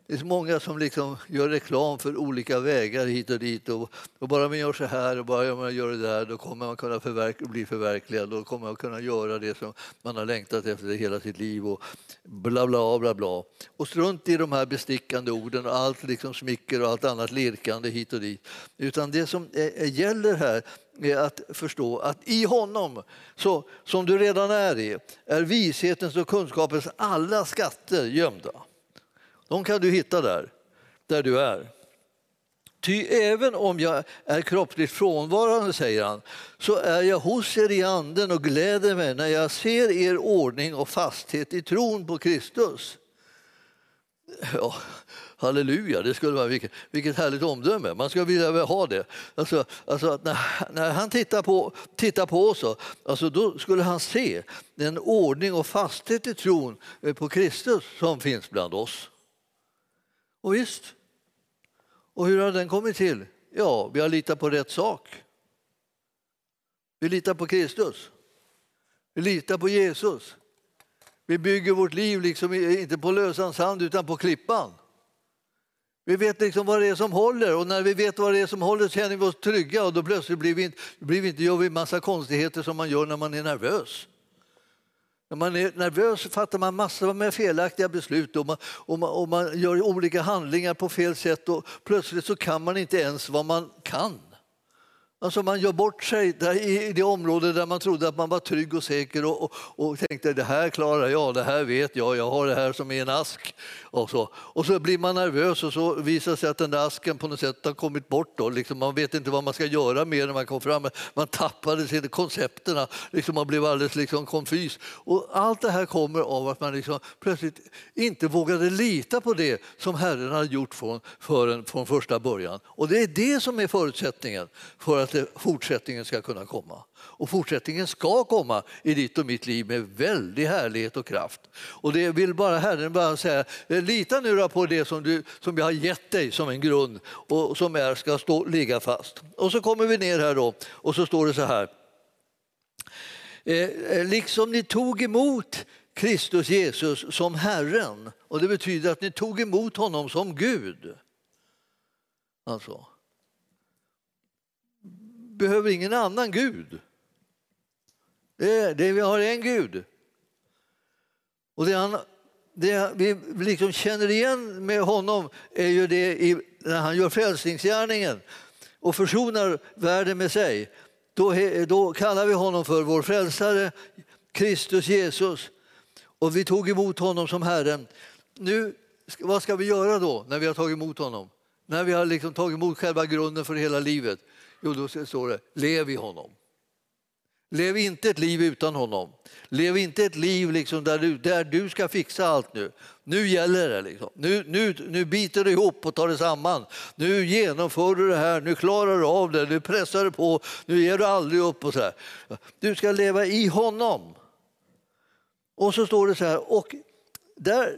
Det är så många som liksom gör reklam för olika vägar hit och dit. Och, och bara man gör så här och bara man gör det där då kommer man kunna förverk bli förverkligad. Då kommer man kunna göra det som man har längtat efter hela sitt liv. Och bla, bla, bla, bla. Och strunt i de här bestickande orden och allt liksom smicker och allt annat lirkande hit och dit. Utan det som gäller här är att förstå att i honom, så, som du redan är i, är vishetens och kunskapens alla skatter gömda. De kan du hitta där, där du är. Ty även om jag är kroppsligt frånvarande, säger han, så är jag hos er i anden och gläder mig när jag ser er ordning och fasthet i tron på Kristus. Ja, halleluja, det skulle vara vilket, vilket härligt omdöme. Man skulle vilja ha det. Alltså, alltså när, när han tittar på, tittar på oss, alltså, då skulle han se den ordning och fasthet i tron eh, på Kristus som finns bland oss. Och visst. Och hur har den kommit till? Ja, vi har litat på rätt sak. Vi litar på Kristus. Vi litar på Jesus. Vi bygger vårt liv liksom inte på lösan sand utan på klippan. Vi vet liksom vad det är som håller och när vi vet vad det är som håller känner vi oss trygga och då plötsligt blir vi inte, blir vi inte, gör vi massa konstigheter som man gör när man är nervös. När man är nervös fattar man massor med felaktiga beslut och man, och, man, och man gör olika handlingar på fel sätt och plötsligt så kan man inte ens vad man kan. Alltså man gör bort sig i det område där man trodde att man var trygg och säker och, och, och, tänkte det här klarar jag, det här vet jag, jag har det här som i en ask. Och så, och så blir man nervös och så visar det sig att den där asken på något sätt har kommit bort. Då. Liksom man vet inte vad man ska göra med när man kommer fram. Man tappade sina koncepterna, liksom man blev alldeles liksom konfys. Och allt det här kommer av att man liksom plötsligt inte vågade lita på det som Herren hade gjort från, en från första början. Och det är det som är förutsättningen för att att fortsättningen ska kunna komma. Och fortsättningen ska komma i ditt och mitt liv med väldig härlighet och kraft. Och det vill bara Herren bara säga, lita nu på det som, du, som jag har gett dig som en grund och som är, ska stå, ligga fast. Och så kommer vi ner här då och så står det så här. Eh, eh liksom ni tog emot Kristus Jesus som Herren och det betyder att ni tog emot honom som Gud. Alltså behöver ingen annan Gud. Det, det, vi har en Gud. Och det han, det vi liksom känner igen med honom är ju det i, när han gör frälsningsgärningen och försonar världen med sig. Då, då kallar vi honom för vår frälsare, Kristus Jesus. Och vi tog emot honom som Herren. Nu, vad ska vi göra då när vi har tagit emot honom? När vi har liksom tagit emot själva grunden för hela livet? Jo, då står det lev i honom. Lev inte ett liv utan honom. Lev inte ett liv liksom där, du, där du ska fixa allt nu. Nu gäller det. Liksom. Nu, nu, nu biter du ihop och tar det samman. Nu genomför du det här, nu klarar du av det, nu pressar du på, nu ger du aldrig upp. Och så här. Du ska leva i honom. Och så står det så här, och där,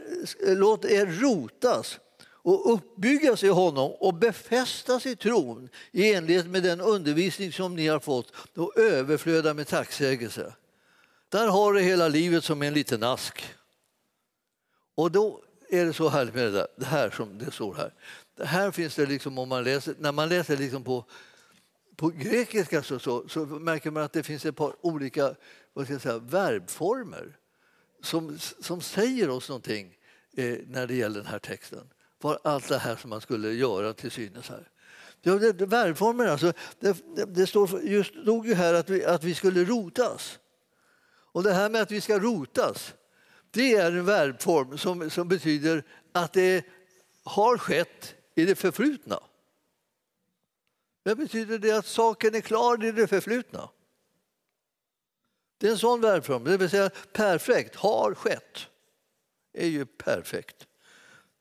låt er rotas och uppbyggas i honom och befästas i tron i enlighet med den undervisning som ni har fått och överflöda med tacksägelse. Där har du hela livet som en liten ask. Och då är det så härligt med det, där, det här som det står här. Det här finns det liksom om man läser, när man läser liksom på, på grekiska så, så, så, märker man att det finns ett par olika vad ska jag säga, verbformer som, som säger oss någonting eh, när det gäller den här texten var allt det här som man skulle göra till synes här. Ja, det, det, verbformen alltså, det, det, det står, just stod ju här att vi, att vi skulle rotas. Och det här med att vi ska rotas, det är en verbform som, som betyder att det har skett i det förflutna. Det betyder det att saken är klar i det förflutna. Det är en sån verbform, det vill säga perfekt, har skett. är ju perfekt.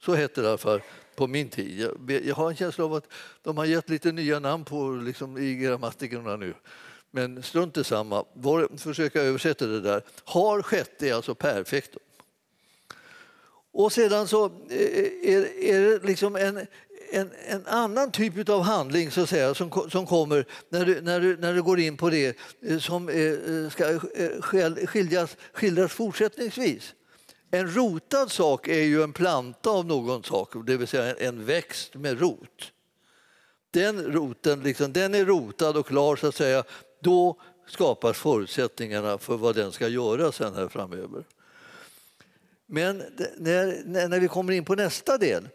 Så hette det i alla fall på min tid. Jag, har en känsla av att de har gett lite nya namn på liksom, i grammatikerna nu. Men strunt i samma. Försöka översätta det där. Har skett är alltså perfekt. Och sedan så eh, är, är det liksom en, en, en, annan typ av handling så att säga, som, som kommer när du, när, du, när du går in på det eh, som eh, ska skiljas, skildras fortsättningsvis. En rotad sak är ju en planta av någon sak, det vill säga en växt med rot. Den roten liksom, den är rotad och klar, så att säga. Då skapas förutsättningarna för vad den ska göra sen här framöver. Men när, när vi kommer in på nästa del,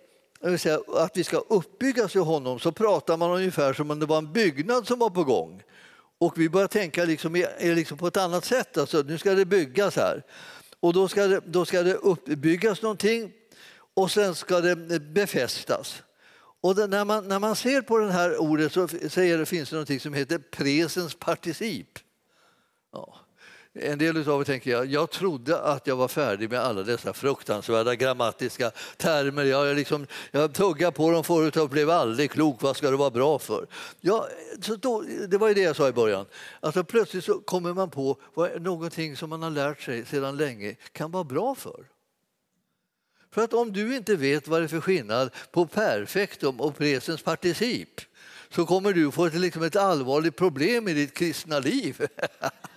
säga, att vi ska uppbyggas i honom, så pratar man ungefär som om det var en byggnad som var på gång. Och vi börjar tänka liksom, liksom på ett annat sätt. Alltså, nu ska det byggas här. Och då ska, det, då ska det uppbyggas någonting och sen ska det befästas. Och det, när, man, när man ser på det här ordet så säger det, finns det någonting som heter presens particip. Ja. En del av er tänker jag, jag trodde att jag var färdig med alla dessa fruktansvärda grammatiska termer. Jag, liksom, jag tuggade på dem förut och blev aldrig klok. Vad ska det vara bra för? Ja, så då, det var ju det jag sa i början. Alltså, plötsligt så kommer man på vad någonting som man har lärt sig sedan länge kan vara bra för. För att om du inte vet vad det är för skillnad på perfektum och presens particip så kommer du få ett, liksom ett allvarligt problem i ditt kristna liv.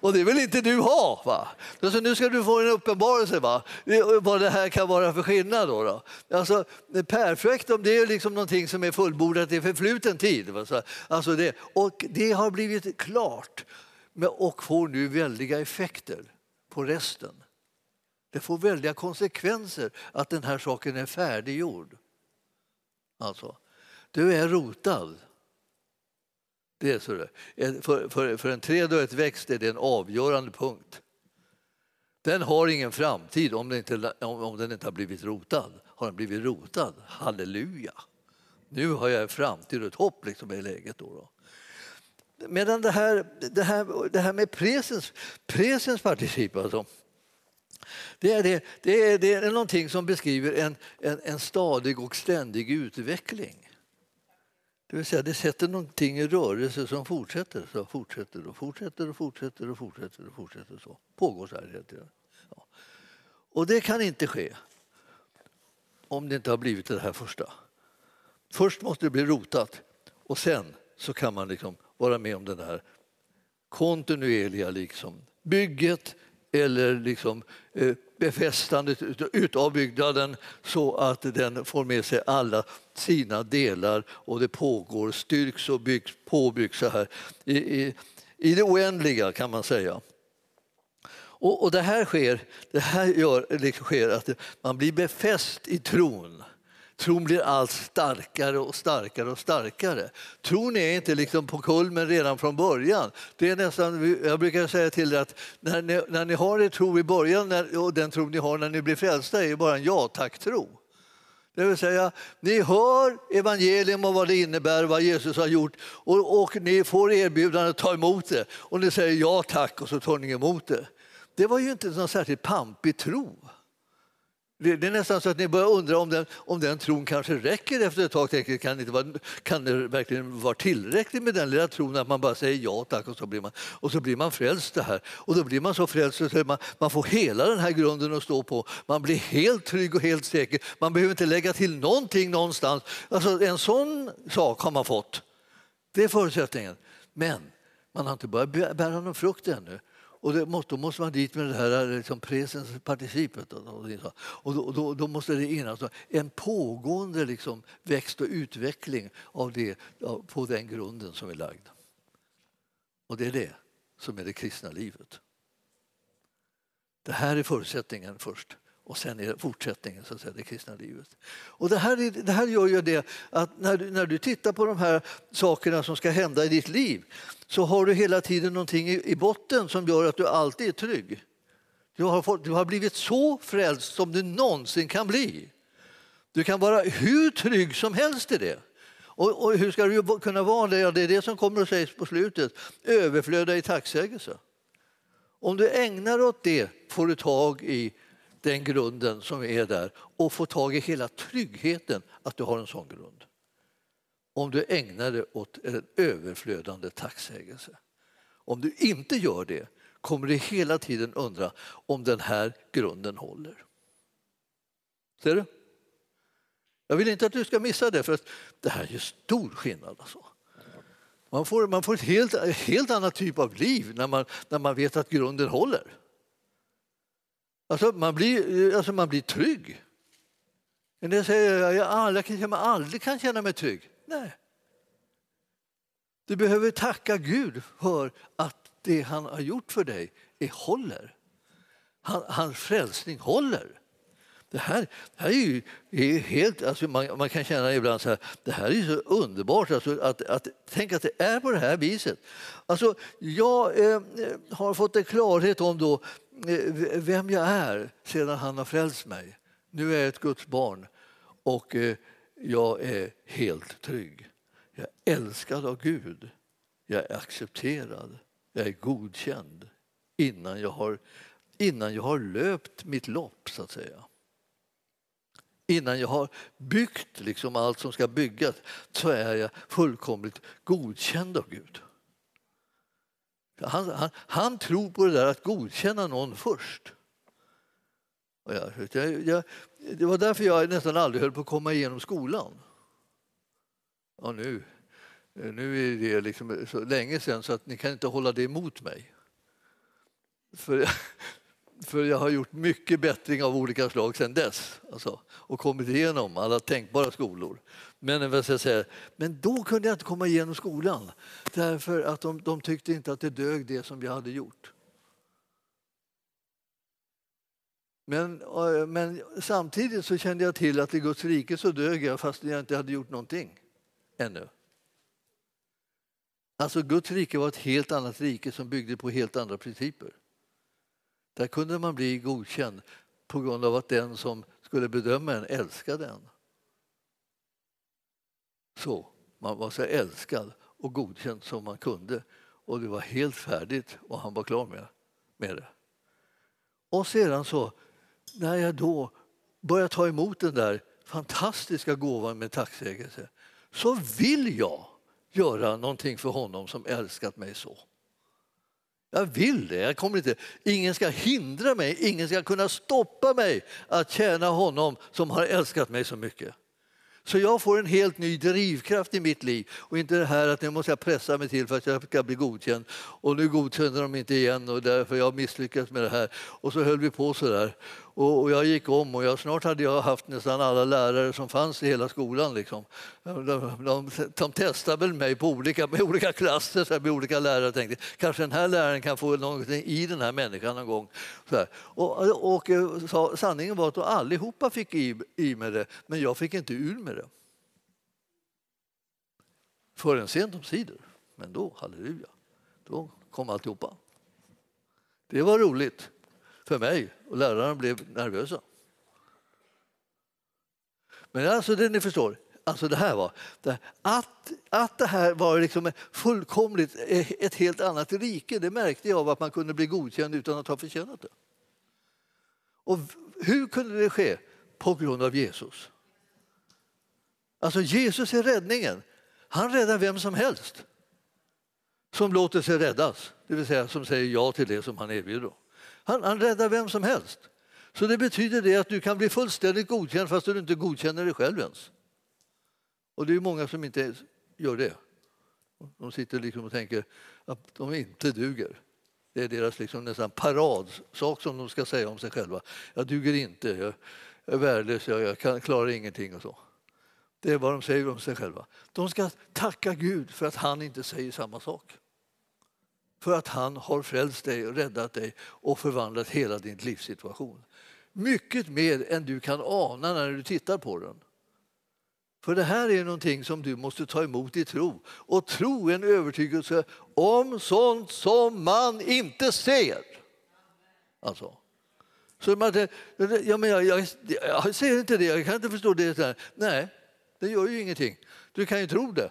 Och det vill inte du ha. Va? Alltså, nu ska du få en uppenbarelse va? Eh, vad det här kan vara för skillnad. Då, då. Alltså, perfektum det är liksom någonting som är fullbordat i förfluten tid. Va? Alltså det, och det har blivit klart och får nu väldiga effekter på resten. Det får väldiga konsekvenser att den här saken är färdiggjord. Alltså, du är rotad. Det är så det. För, för, för en träd växt är det en avgörande punkt. Den har ingen framtid om den, inte, om den inte har blivit rotad. Har den blivit rotad, halleluja! Nu har jag en framtid och ett hopp liksom i läget. Då, då. Medan det här, det här, det här med presens, presens particip, alltså, det, är det, det, är, det är någonting som beskriver en, en, en stadig och ständig utveckling. Det vill säga det sätter någonting i rörelse som fortsätter, så fortsätter och fortsätter och fortsätter och fortsätter och fortsätter. Så pågår så här hela tiden. Ja. Och det kan inte ske om det inte har blivit det här första. Först måste det bli rotat och sen så kan man liksom vara med om det här kontinuerliga liksom bygget eller liksom eh, befästandet utav byggnaden så att den får med sig alla sina delar och det pågår, styrks och byggs, påbyggs så här i, i, i det oändliga kan man säga. Och, och det här sker, det här gör, det sker att man blir befäst i tron. Tron blir allt starkare och starkare och starkare. Tron är inte liksom på kulmen redan från början. Det är nästan, jag brukar säga till er att när ni, när ni har er tro i början när, och den tro ni har när ni blir frälsta är bara en ja tack-tro. Det vill säga, ni hör evangelium och vad det innebär, vad Jesus har gjort och, och ni får erbjudande att ta emot det. Och ni säger ja tack och så tar ni emot det. Det var ju inte någon särskilt pampig tro. Det är nästan så att ni börjar undra om den, om den tron kanske räcker efter ett tag. Tänker, kan, det inte vara, kan det verkligen vara tillräckligt med den lilla tron att man bara säger ja tack och så blir man, och så blir man frälst det här. Och då blir man så frälst att man, man får hela den här grunden att stå på. Man blir helt trygg och helt säker. Man behöver inte lägga till någonting någonstans. Alltså, en sån sak har man fått. Det är förutsättningen. Men man har inte börjat bära någon frukt ännu. Och det måste, då måste man dit med det här eh, liksom presens participet. Och då, då, då, måste det in alltså en pågående liksom växt och utveckling av det, på den grunden som är lagd. Och det är det som är det kristna livet. Det här är förutsättningen först och sen är fortsättningen, så att säga, det kristna livet. Och det, här, det här gör ju det att när du, när du tittar på de här sakerna som ska hända i ditt liv så har du hela tiden någonting i, botten som gör att du alltid är trygg. Du har, fått, du har blivit så frälst som du någonsin kan bli. Du kan vara hur trygg som helst i det. Och, och hur ska du kunna vara det? Ja, det är det som kommer att sägas på slutet. Överflöda i tacksägelse. Om du ägnar åt det får du tag i den grunden som är där och får tag i hela tryggheten att du har en sån grund. Om du ägnar dig åt en överflödande tacksägelse. Om du inte gör det kommer du hela tiden undra om den här grunden håller. Ser du? Jag vill inte att du ska missa det, för att det här är stor skillnad. Alltså. Man får, man får ett helt, helt annat typ av liv när man, när man vet att grunden håller. Alltså man blir, alltså man blir trygg. En del säger att jag aldrig, jag aldrig kan känna mig trygg. Nej. Du behöver tacka Gud för att det han har gjort för dig är håller. Han, hans frälsning håller. Det här, det här är ju är helt, alltså man, man, kan känna ibland så här, det här är så underbart. Alltså att, att, tänk att det är på det här viset. Alltså, jag eh, har fått en klarhet om då, eh, vem jag är sedan han har frälst mig. Nu är jag ett Guds barn och eh, jag är helt trygg. Jag är älskad av Gud. Jag är accepterad. Jag är godkänd innan jag har, innan jag har löpt mitt lopp, så att säga innan jag har byggt liksom allt som ska byggas så är jag fullkomligt godkänd av Gud. Han, han, han tror på det där att godkänna någon först. Jag, jag, jag, det var därför jag nästan aldrig höll på att komma igenom skolan. Ja, nu, nu är det liksom så länge sedan så att ni kan inte hålla det emot mig. För för jag har gjort mycket bättring av olika slag sedan dess alltså, och kommit igenom alla tänkbara skolor. Men, vad ska säga, men då kunde jag inte komma igenom skolan därför att de, de tyckte inte att det dög det som jag hade gjort. Men, men samtidigt så kände jag till att i Guds rike så dög jag fast jag inte hade gjort någonting ännu. Alltså Guds rike var ett helt annat rike som byggde på helt andra principer. Där kunde man bli godkänd på grund av att den som skulle bedöma en älskade en. Så, man var så älskad och godkänd som man kunde och det var helt färdigt och han var klar med, med det. Och sedan så, när jag då börjar ta emot den där fantastiska gåvan med tacksägelse så vill jag göra någonting för honom som älskat mig så. Jag vill det. Jag kommer inte. Ingen ska hindra mig, ingen ska kunna stoppa mig att tjäna honom som har älskat mig så mycket. Så jag får en helt ny drivkraft i mitt liv och inte det här att nu måste jag pressa mig till för att jag ska bli godkänd och nu godkänner de inte igen och därför jag misslyckats med det här. Och så höll vi på så där. Och, jag gick om och jag, snart hade jag haft nästan alla lärare som fanns i hela skolan. Liksom. De, de, de, testade väl mig på olika, med olika klasser, så här, med olika lärare Jag tänkte kanske den här läraren kan få någonting i den här människan någon gång. Så här. Och, och, så, sanningen var att allihopa fick i, i med det, men jag fick inte ur med det. Förrän sent omsider. Men då, halleluja, då kom alltihopa. Det var roligt för mig och lärarna blev nervösa. Men alltså det ni förstår, alltså det här var, att, att det här var liksom fullkomligt eh, ett helt annat rike, det märkte jag av att man kunde bli godkänd utan att ha förtjänat det. Och hur kunde det ske? På grund av Jesus. Alltså Jesus är räddningen. Han räddar vem som helst som låter sig räddas, det vill säga som säger ja till det som han erbjuder. Han, han räddar vem som helst. Så det betyder det att du kan bli fullständigt godkänd fast du inte godkänner dig själv ens. Och det är många som inte gör det. De sitter liksom och tänker att de inte duger. Det är deras liksom nästan paradsak som de ska säga om sig själva. Jag duger inte, jag är värdelös, jag, kan, klarar ingenting och så. Det är vad de säger om sig själva. De ska tacka Gud för att han inte säger samma sak. För att han har frälst dig, räddat dig och förvandlat hela din livssituation. Mycket mer än du kan ana när du tittar på den. För det här är någonting som du måste ta emot i tro. Och tro är en övertygelse om sånt som man inte ser. Alltså. Så man, ja, men jag, jag, jag ser inte det, jag kan inte förstå det. Nej, det gör ju ingenting. Du kan ju tro det.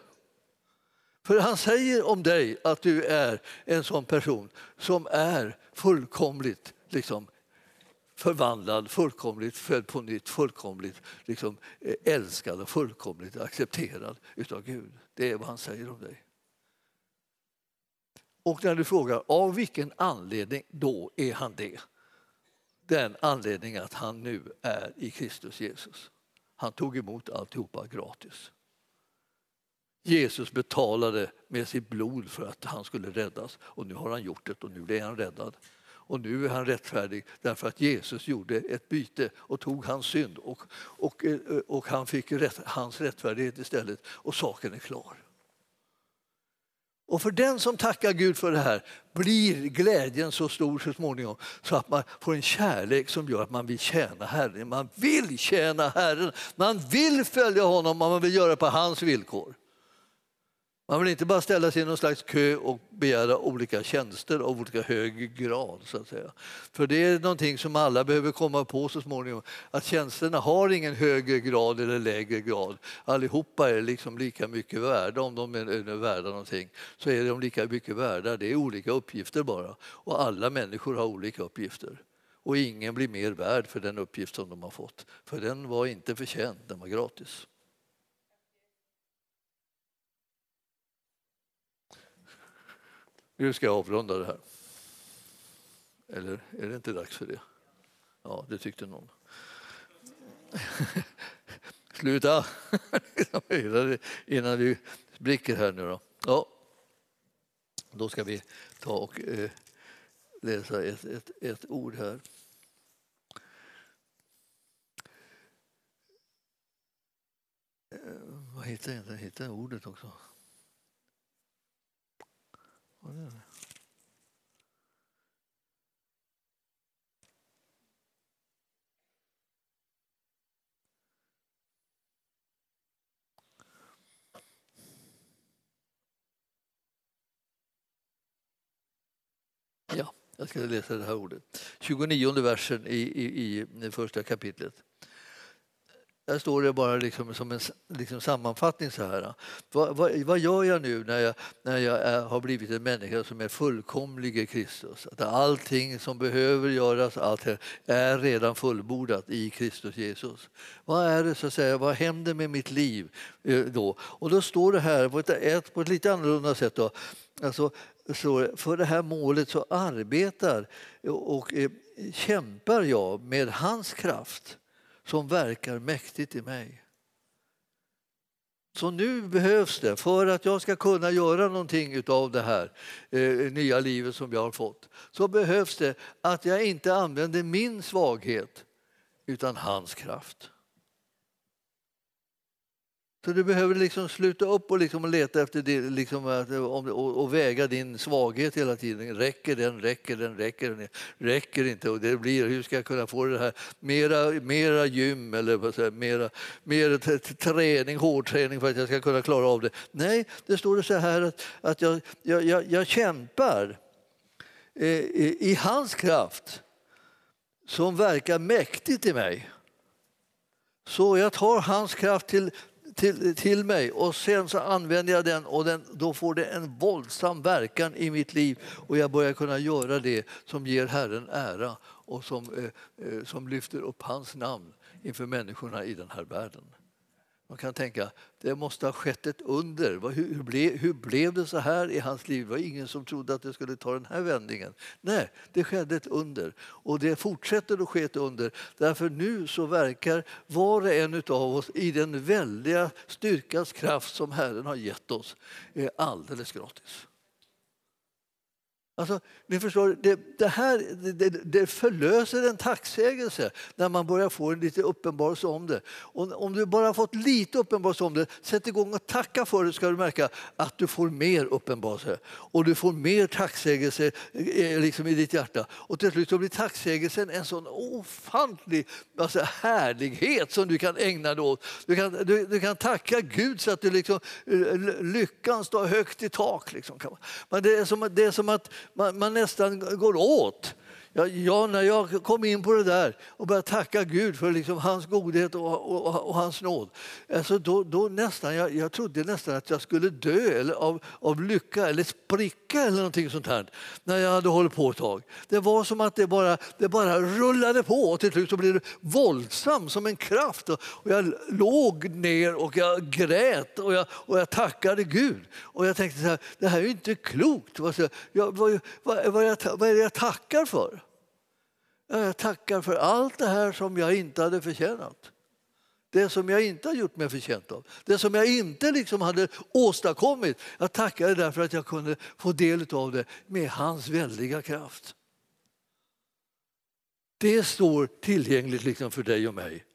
För han säger om dig att du är en sån person som är fullkomligt liksom, förvandlad, fullkomligt född på nytt, fullkomligt liksom, älskad och fullkomligt accepterad utav Gud. Det är vad han säger om dig. Och när du frågar av vilken anledning då är han det? Den anledningen att han nu är i Kristus Jesus. Han tog emot alltihopa gratis. Jesus betalade med sitt blod för att han skulle räddas och nu har han gjort det och nu är han räddad. Och nu är han rättfärdig därför att Jesus gjorde ett byte och tog hans synd och, och, eh, och han fick rätt, hans rättfärdighet istället och saken är klar. Och för den som tackar Gud för det här blir glädjen så stor så småningom så att man får en kärlek som gör att man vill tjäna Herren. Man vill tjäna Herren, man vill följa honom och man vill göra det på hans villkor. Man vill inte bara ställa sig i någon slags kö och begära olika tjänster av olika hög grad. Så att säga. För det är någonting som alla behöver komma på så småningom. Att tjänsterna har ingen högre grad eller lägre grad. Allihopa är liksom lika mycket värda. Om de är värda någonting så är de lika mycket värda. Det är olika uppgifter bara. Och alla människor har olika uppgifter. Och ingen blir mer värd för den uppgift som de har fått. För den var inte förtjänt, den var gratis. Nu ska jag avrunda det här. Eller är det inte dags för det? Ja, det tyckte någon. Sluta! Innan vi spricker här nu då. Ja. Då ska vi ta och eh, läsa ett, ett, ett ord här. Eh, vad hittar jag? Jag hittar ordet också. Ja, jag ska läsa det här ordet. 29 versen i, i, i första kapitlet. Där står det bara liksom som en liksom sammanfattning så här. Vad, vad, vad, gör jag nu när jag, när jag är, har blivit en människa som är fullkomlig i Kristus? Att allting som behöver göras, allt är redan fullbordat i Kristus Jesus. Vad är det så att säga, vad händer med mitt liv eh, då? Och då står det här på ett, på ett lite annorlunda sätt. Då. Alltså, så för det här målet så arbetar och eh, kämpar jag med hans kraft som verkar mäktigt i mig. Så nu behövs det, för att jag ska kunna göra någonting av det här eh, nya livet som jag har fått, så behövs det att jag inte använder min svaghet utan hans kraft. Så du behöver liksom sluta upp och liksom leta efter det, liksom, eh, och, och, väga din svaghet hela tiden. Räcker den, räcker den, räcker den? Räcker inte? Och det blir, hur ska jag kunna få det här? Mera, mera gym eller vad säger, mera, mera träning, hårdträning för att jag ska kunna klara av det. Nej, det står det så här att, att jag, jag, jag, jag kämpar eh, i, i hans kraft som verkar mäktigt i mig. Så jag tar hans kraft till till, till mig och sen så använder jag den och den, då får det en våldsam verkan i mitt liv och jag börjar kunna göra det som ger Herren ära och som, eh, eh som lyfter upp hans namn inför människorna i den här världen. Man kan tänka det måste ha skett ett under. Hur, ble, blev, hur blev det så här i hans liv? Det var ingen som trodde att det skulle ta den här vändningen. Nej, det skedde ett under. Och det fortsätter att ske ett under. Därför nu så verkar var och en av oss i den väldiga styrkans kraft som Herren har gett oss eh, alldeles gratis. Alltså, ni förstår, det, det här det, det, förlöser en tacksägelse när man börjar få en lite uppenbarelse om det. Och om du bara har fått lite uppenbarelse om det, sätt igång och tacka för det ska du märka att du får mer uppenbarelse. Och du får mer tacksägelse eh, eh, liksom i ditt hjärta. Och till slut så blir tacksägelsen en sån ofantlig alltså, härlighet som du kan ägna dig åt. Du kan, du, du kan tacka Gud så att du liksom, eh, lyckan står högt i tak. Liksom. Men det, är som, det är som att man, man nästan går åt. Ja, ja, när jag kom in på det där och började tacka Gud för liksom hans godhet och, och, och hans nåd, alltså då, då nästan, jag, jag trodde nästan att jag skulle dö eller av, av lycka eller spricka eller någonting sånt här när jag hade hållit på ett tag. Det var som att det bara, det bara rullade på och till slut så blev det våldsamt som en kraft. Och jag låg ner och jag grät och jag, och jag tackade Gud. Och jag tänkte så här, det här är ju inte klokt. Jag, Vad, vad, vad, vad, är det jag tackar för? Jag tackar för allt det här som jag inte hade förtjänat. Det som jag inte har gjort mig förtjänt av. Det som jag inte liksom hade åstadkommit. Jag tackar därför att jag kunde få del av det med hans väldiga kraft. Det står tillgängligt liksom för dig och mig.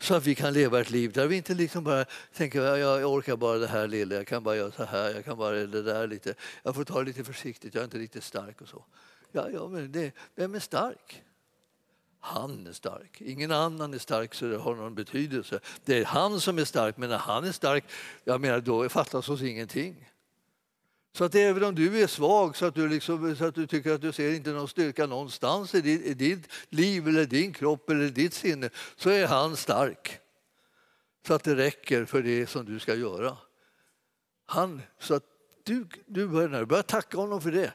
Så att vi kan leva ett liv där vi inte liksom bara tänker jag orkar bara det här lilla, jag kan bara göra så här, jag kan bara det där lite. Jag får ta det lite försiktigt, jag är inte riktigt stark och så. Ja, ja men det, vem är stark? Han är stark. Ingen annan är stark så det har någon betydelse. Det är han som är stark, men när han är stark, jag menar, då fattas oss ingenting. Så att även om du är svag så att du, liksom, så att du tycker att du ser inte någon styrka någonstans i ditt, i ditt liv eller din kropp eller ditt sinne så är han stark. Så att det räcker för det som du ska göra. Han, så att du, du börjar, börjar tacka honom för det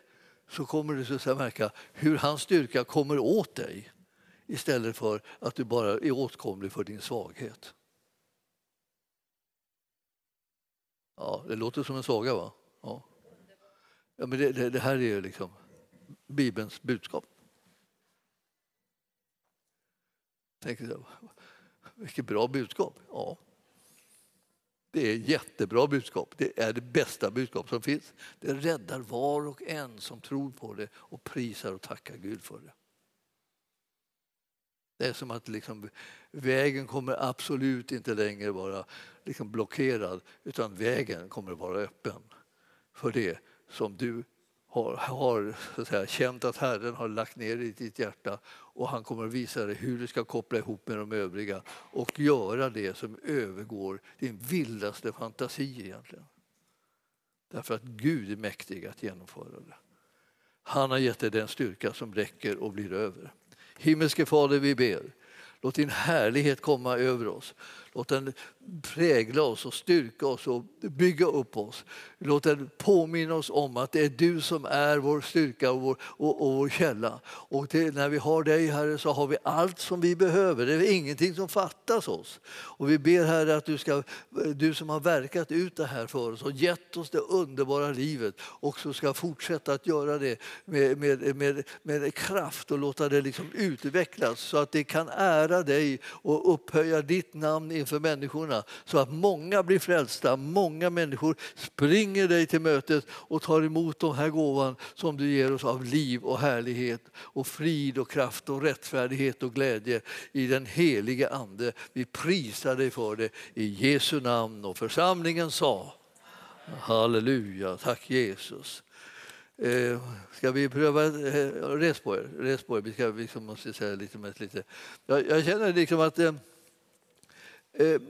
så kommer du så att märka hur hans styrka kommer åt dig istället för att du bara är åtkomlig för din svaghet. Ja, det låter som en saga, va? Ja. ja men det, det, det här är liksom Bibelns budskap. Tänk, vilket bra budskap. Ja. Det är ett jättebra budskap. Det är det bästa budskap som finns. Det räddar var och en som tror på det och prisar och tackar Gud för det. Det är som att liksom, vägen kommer absolut inte längre vara liksom blockerad utan vägen kommer vara öppen för det som du har, har så att säga, känt att Herren har lagt ner i ditt hjärta och han kommer att visa dig hur du ska koppla ihop med de övriga och göra det som övergår din vildaste fantasi egentligen. Därför att Gud är mäktig att genomföra det. Han har gett dig den styrka som räcker och blir över. Himmelske Fader, vi ber. Låt din härlighet komma över oss. Låt den prägla oss och styrka oss och bygga upp oss. Låt den påminna oss om att det är du som är vår styrka och vår, och, och vår källa. Och det, när vi har dig, Herre, så har vi allt som vi behöver. Det är ingenting som fattas oss. Och vi ber, Herre, att du, ska, du som har verkat ut det här för oss och gett oss det underbara livet också ska fortsätta att göra det med, med, med, med kraft och låta det liksom utvecklas så att det kan ära dig och upphöja ditt namn inför människorna så att många blir frälsta. Många människor springer dig till mötet och tar emot den här gåvan som du ger oss av liv och härlighet och frid och kraft och rättfärdighet och glädje i den helige Ande. Vi prisar dig för det i Jesu namn och församlingen sa Halleluja, tack Jesus. Eh, ska vi pröva? Eh, res på er. Res på er. Vi ska, liksom, måste säga lite, lite. Jag, jag känner liksom att eh, eh,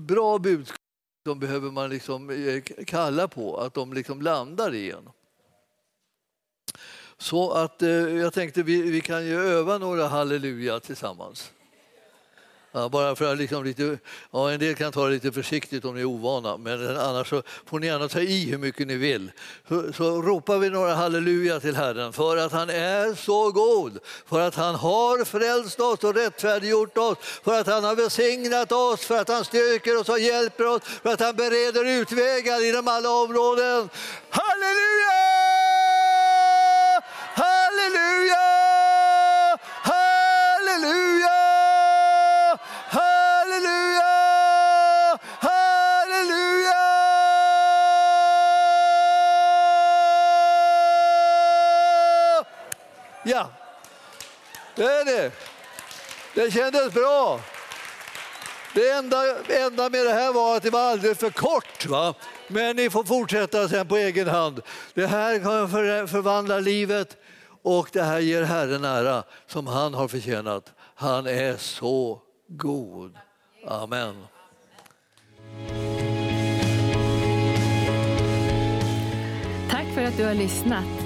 bra budskap de behöver man liksom eh, kalla på, att de liksom landar i en. Så att eh, jag tänkte vi, vi kan ju öva några halleluja tillsammans. Ja, bara för att liksom lite, ja, en del kan ta det lite försiktigt om ni är ovana, men annars så får ni gärna ta i hur mycket ni vill. Så, så ropar vi några halleluja till Herren för att han är så god, för att han har frälst oss och rättfärdiggjort oss, för att han har välsignat oss, för att han styrker oss och hjälper oss, för att han bereder utvägar inom alla områden. Halleluja! Halleluja! Ja, det är det. Det kändes bra. Det enda, enda med det här var att det var alldeles för kort. Va? Men ni får fortsätta sen på egen hand. Det här kan för, förvandla livet och det här ger Herren ära som han har förtjänat. Han är så god. Amen. Tack för att du har lyssnat.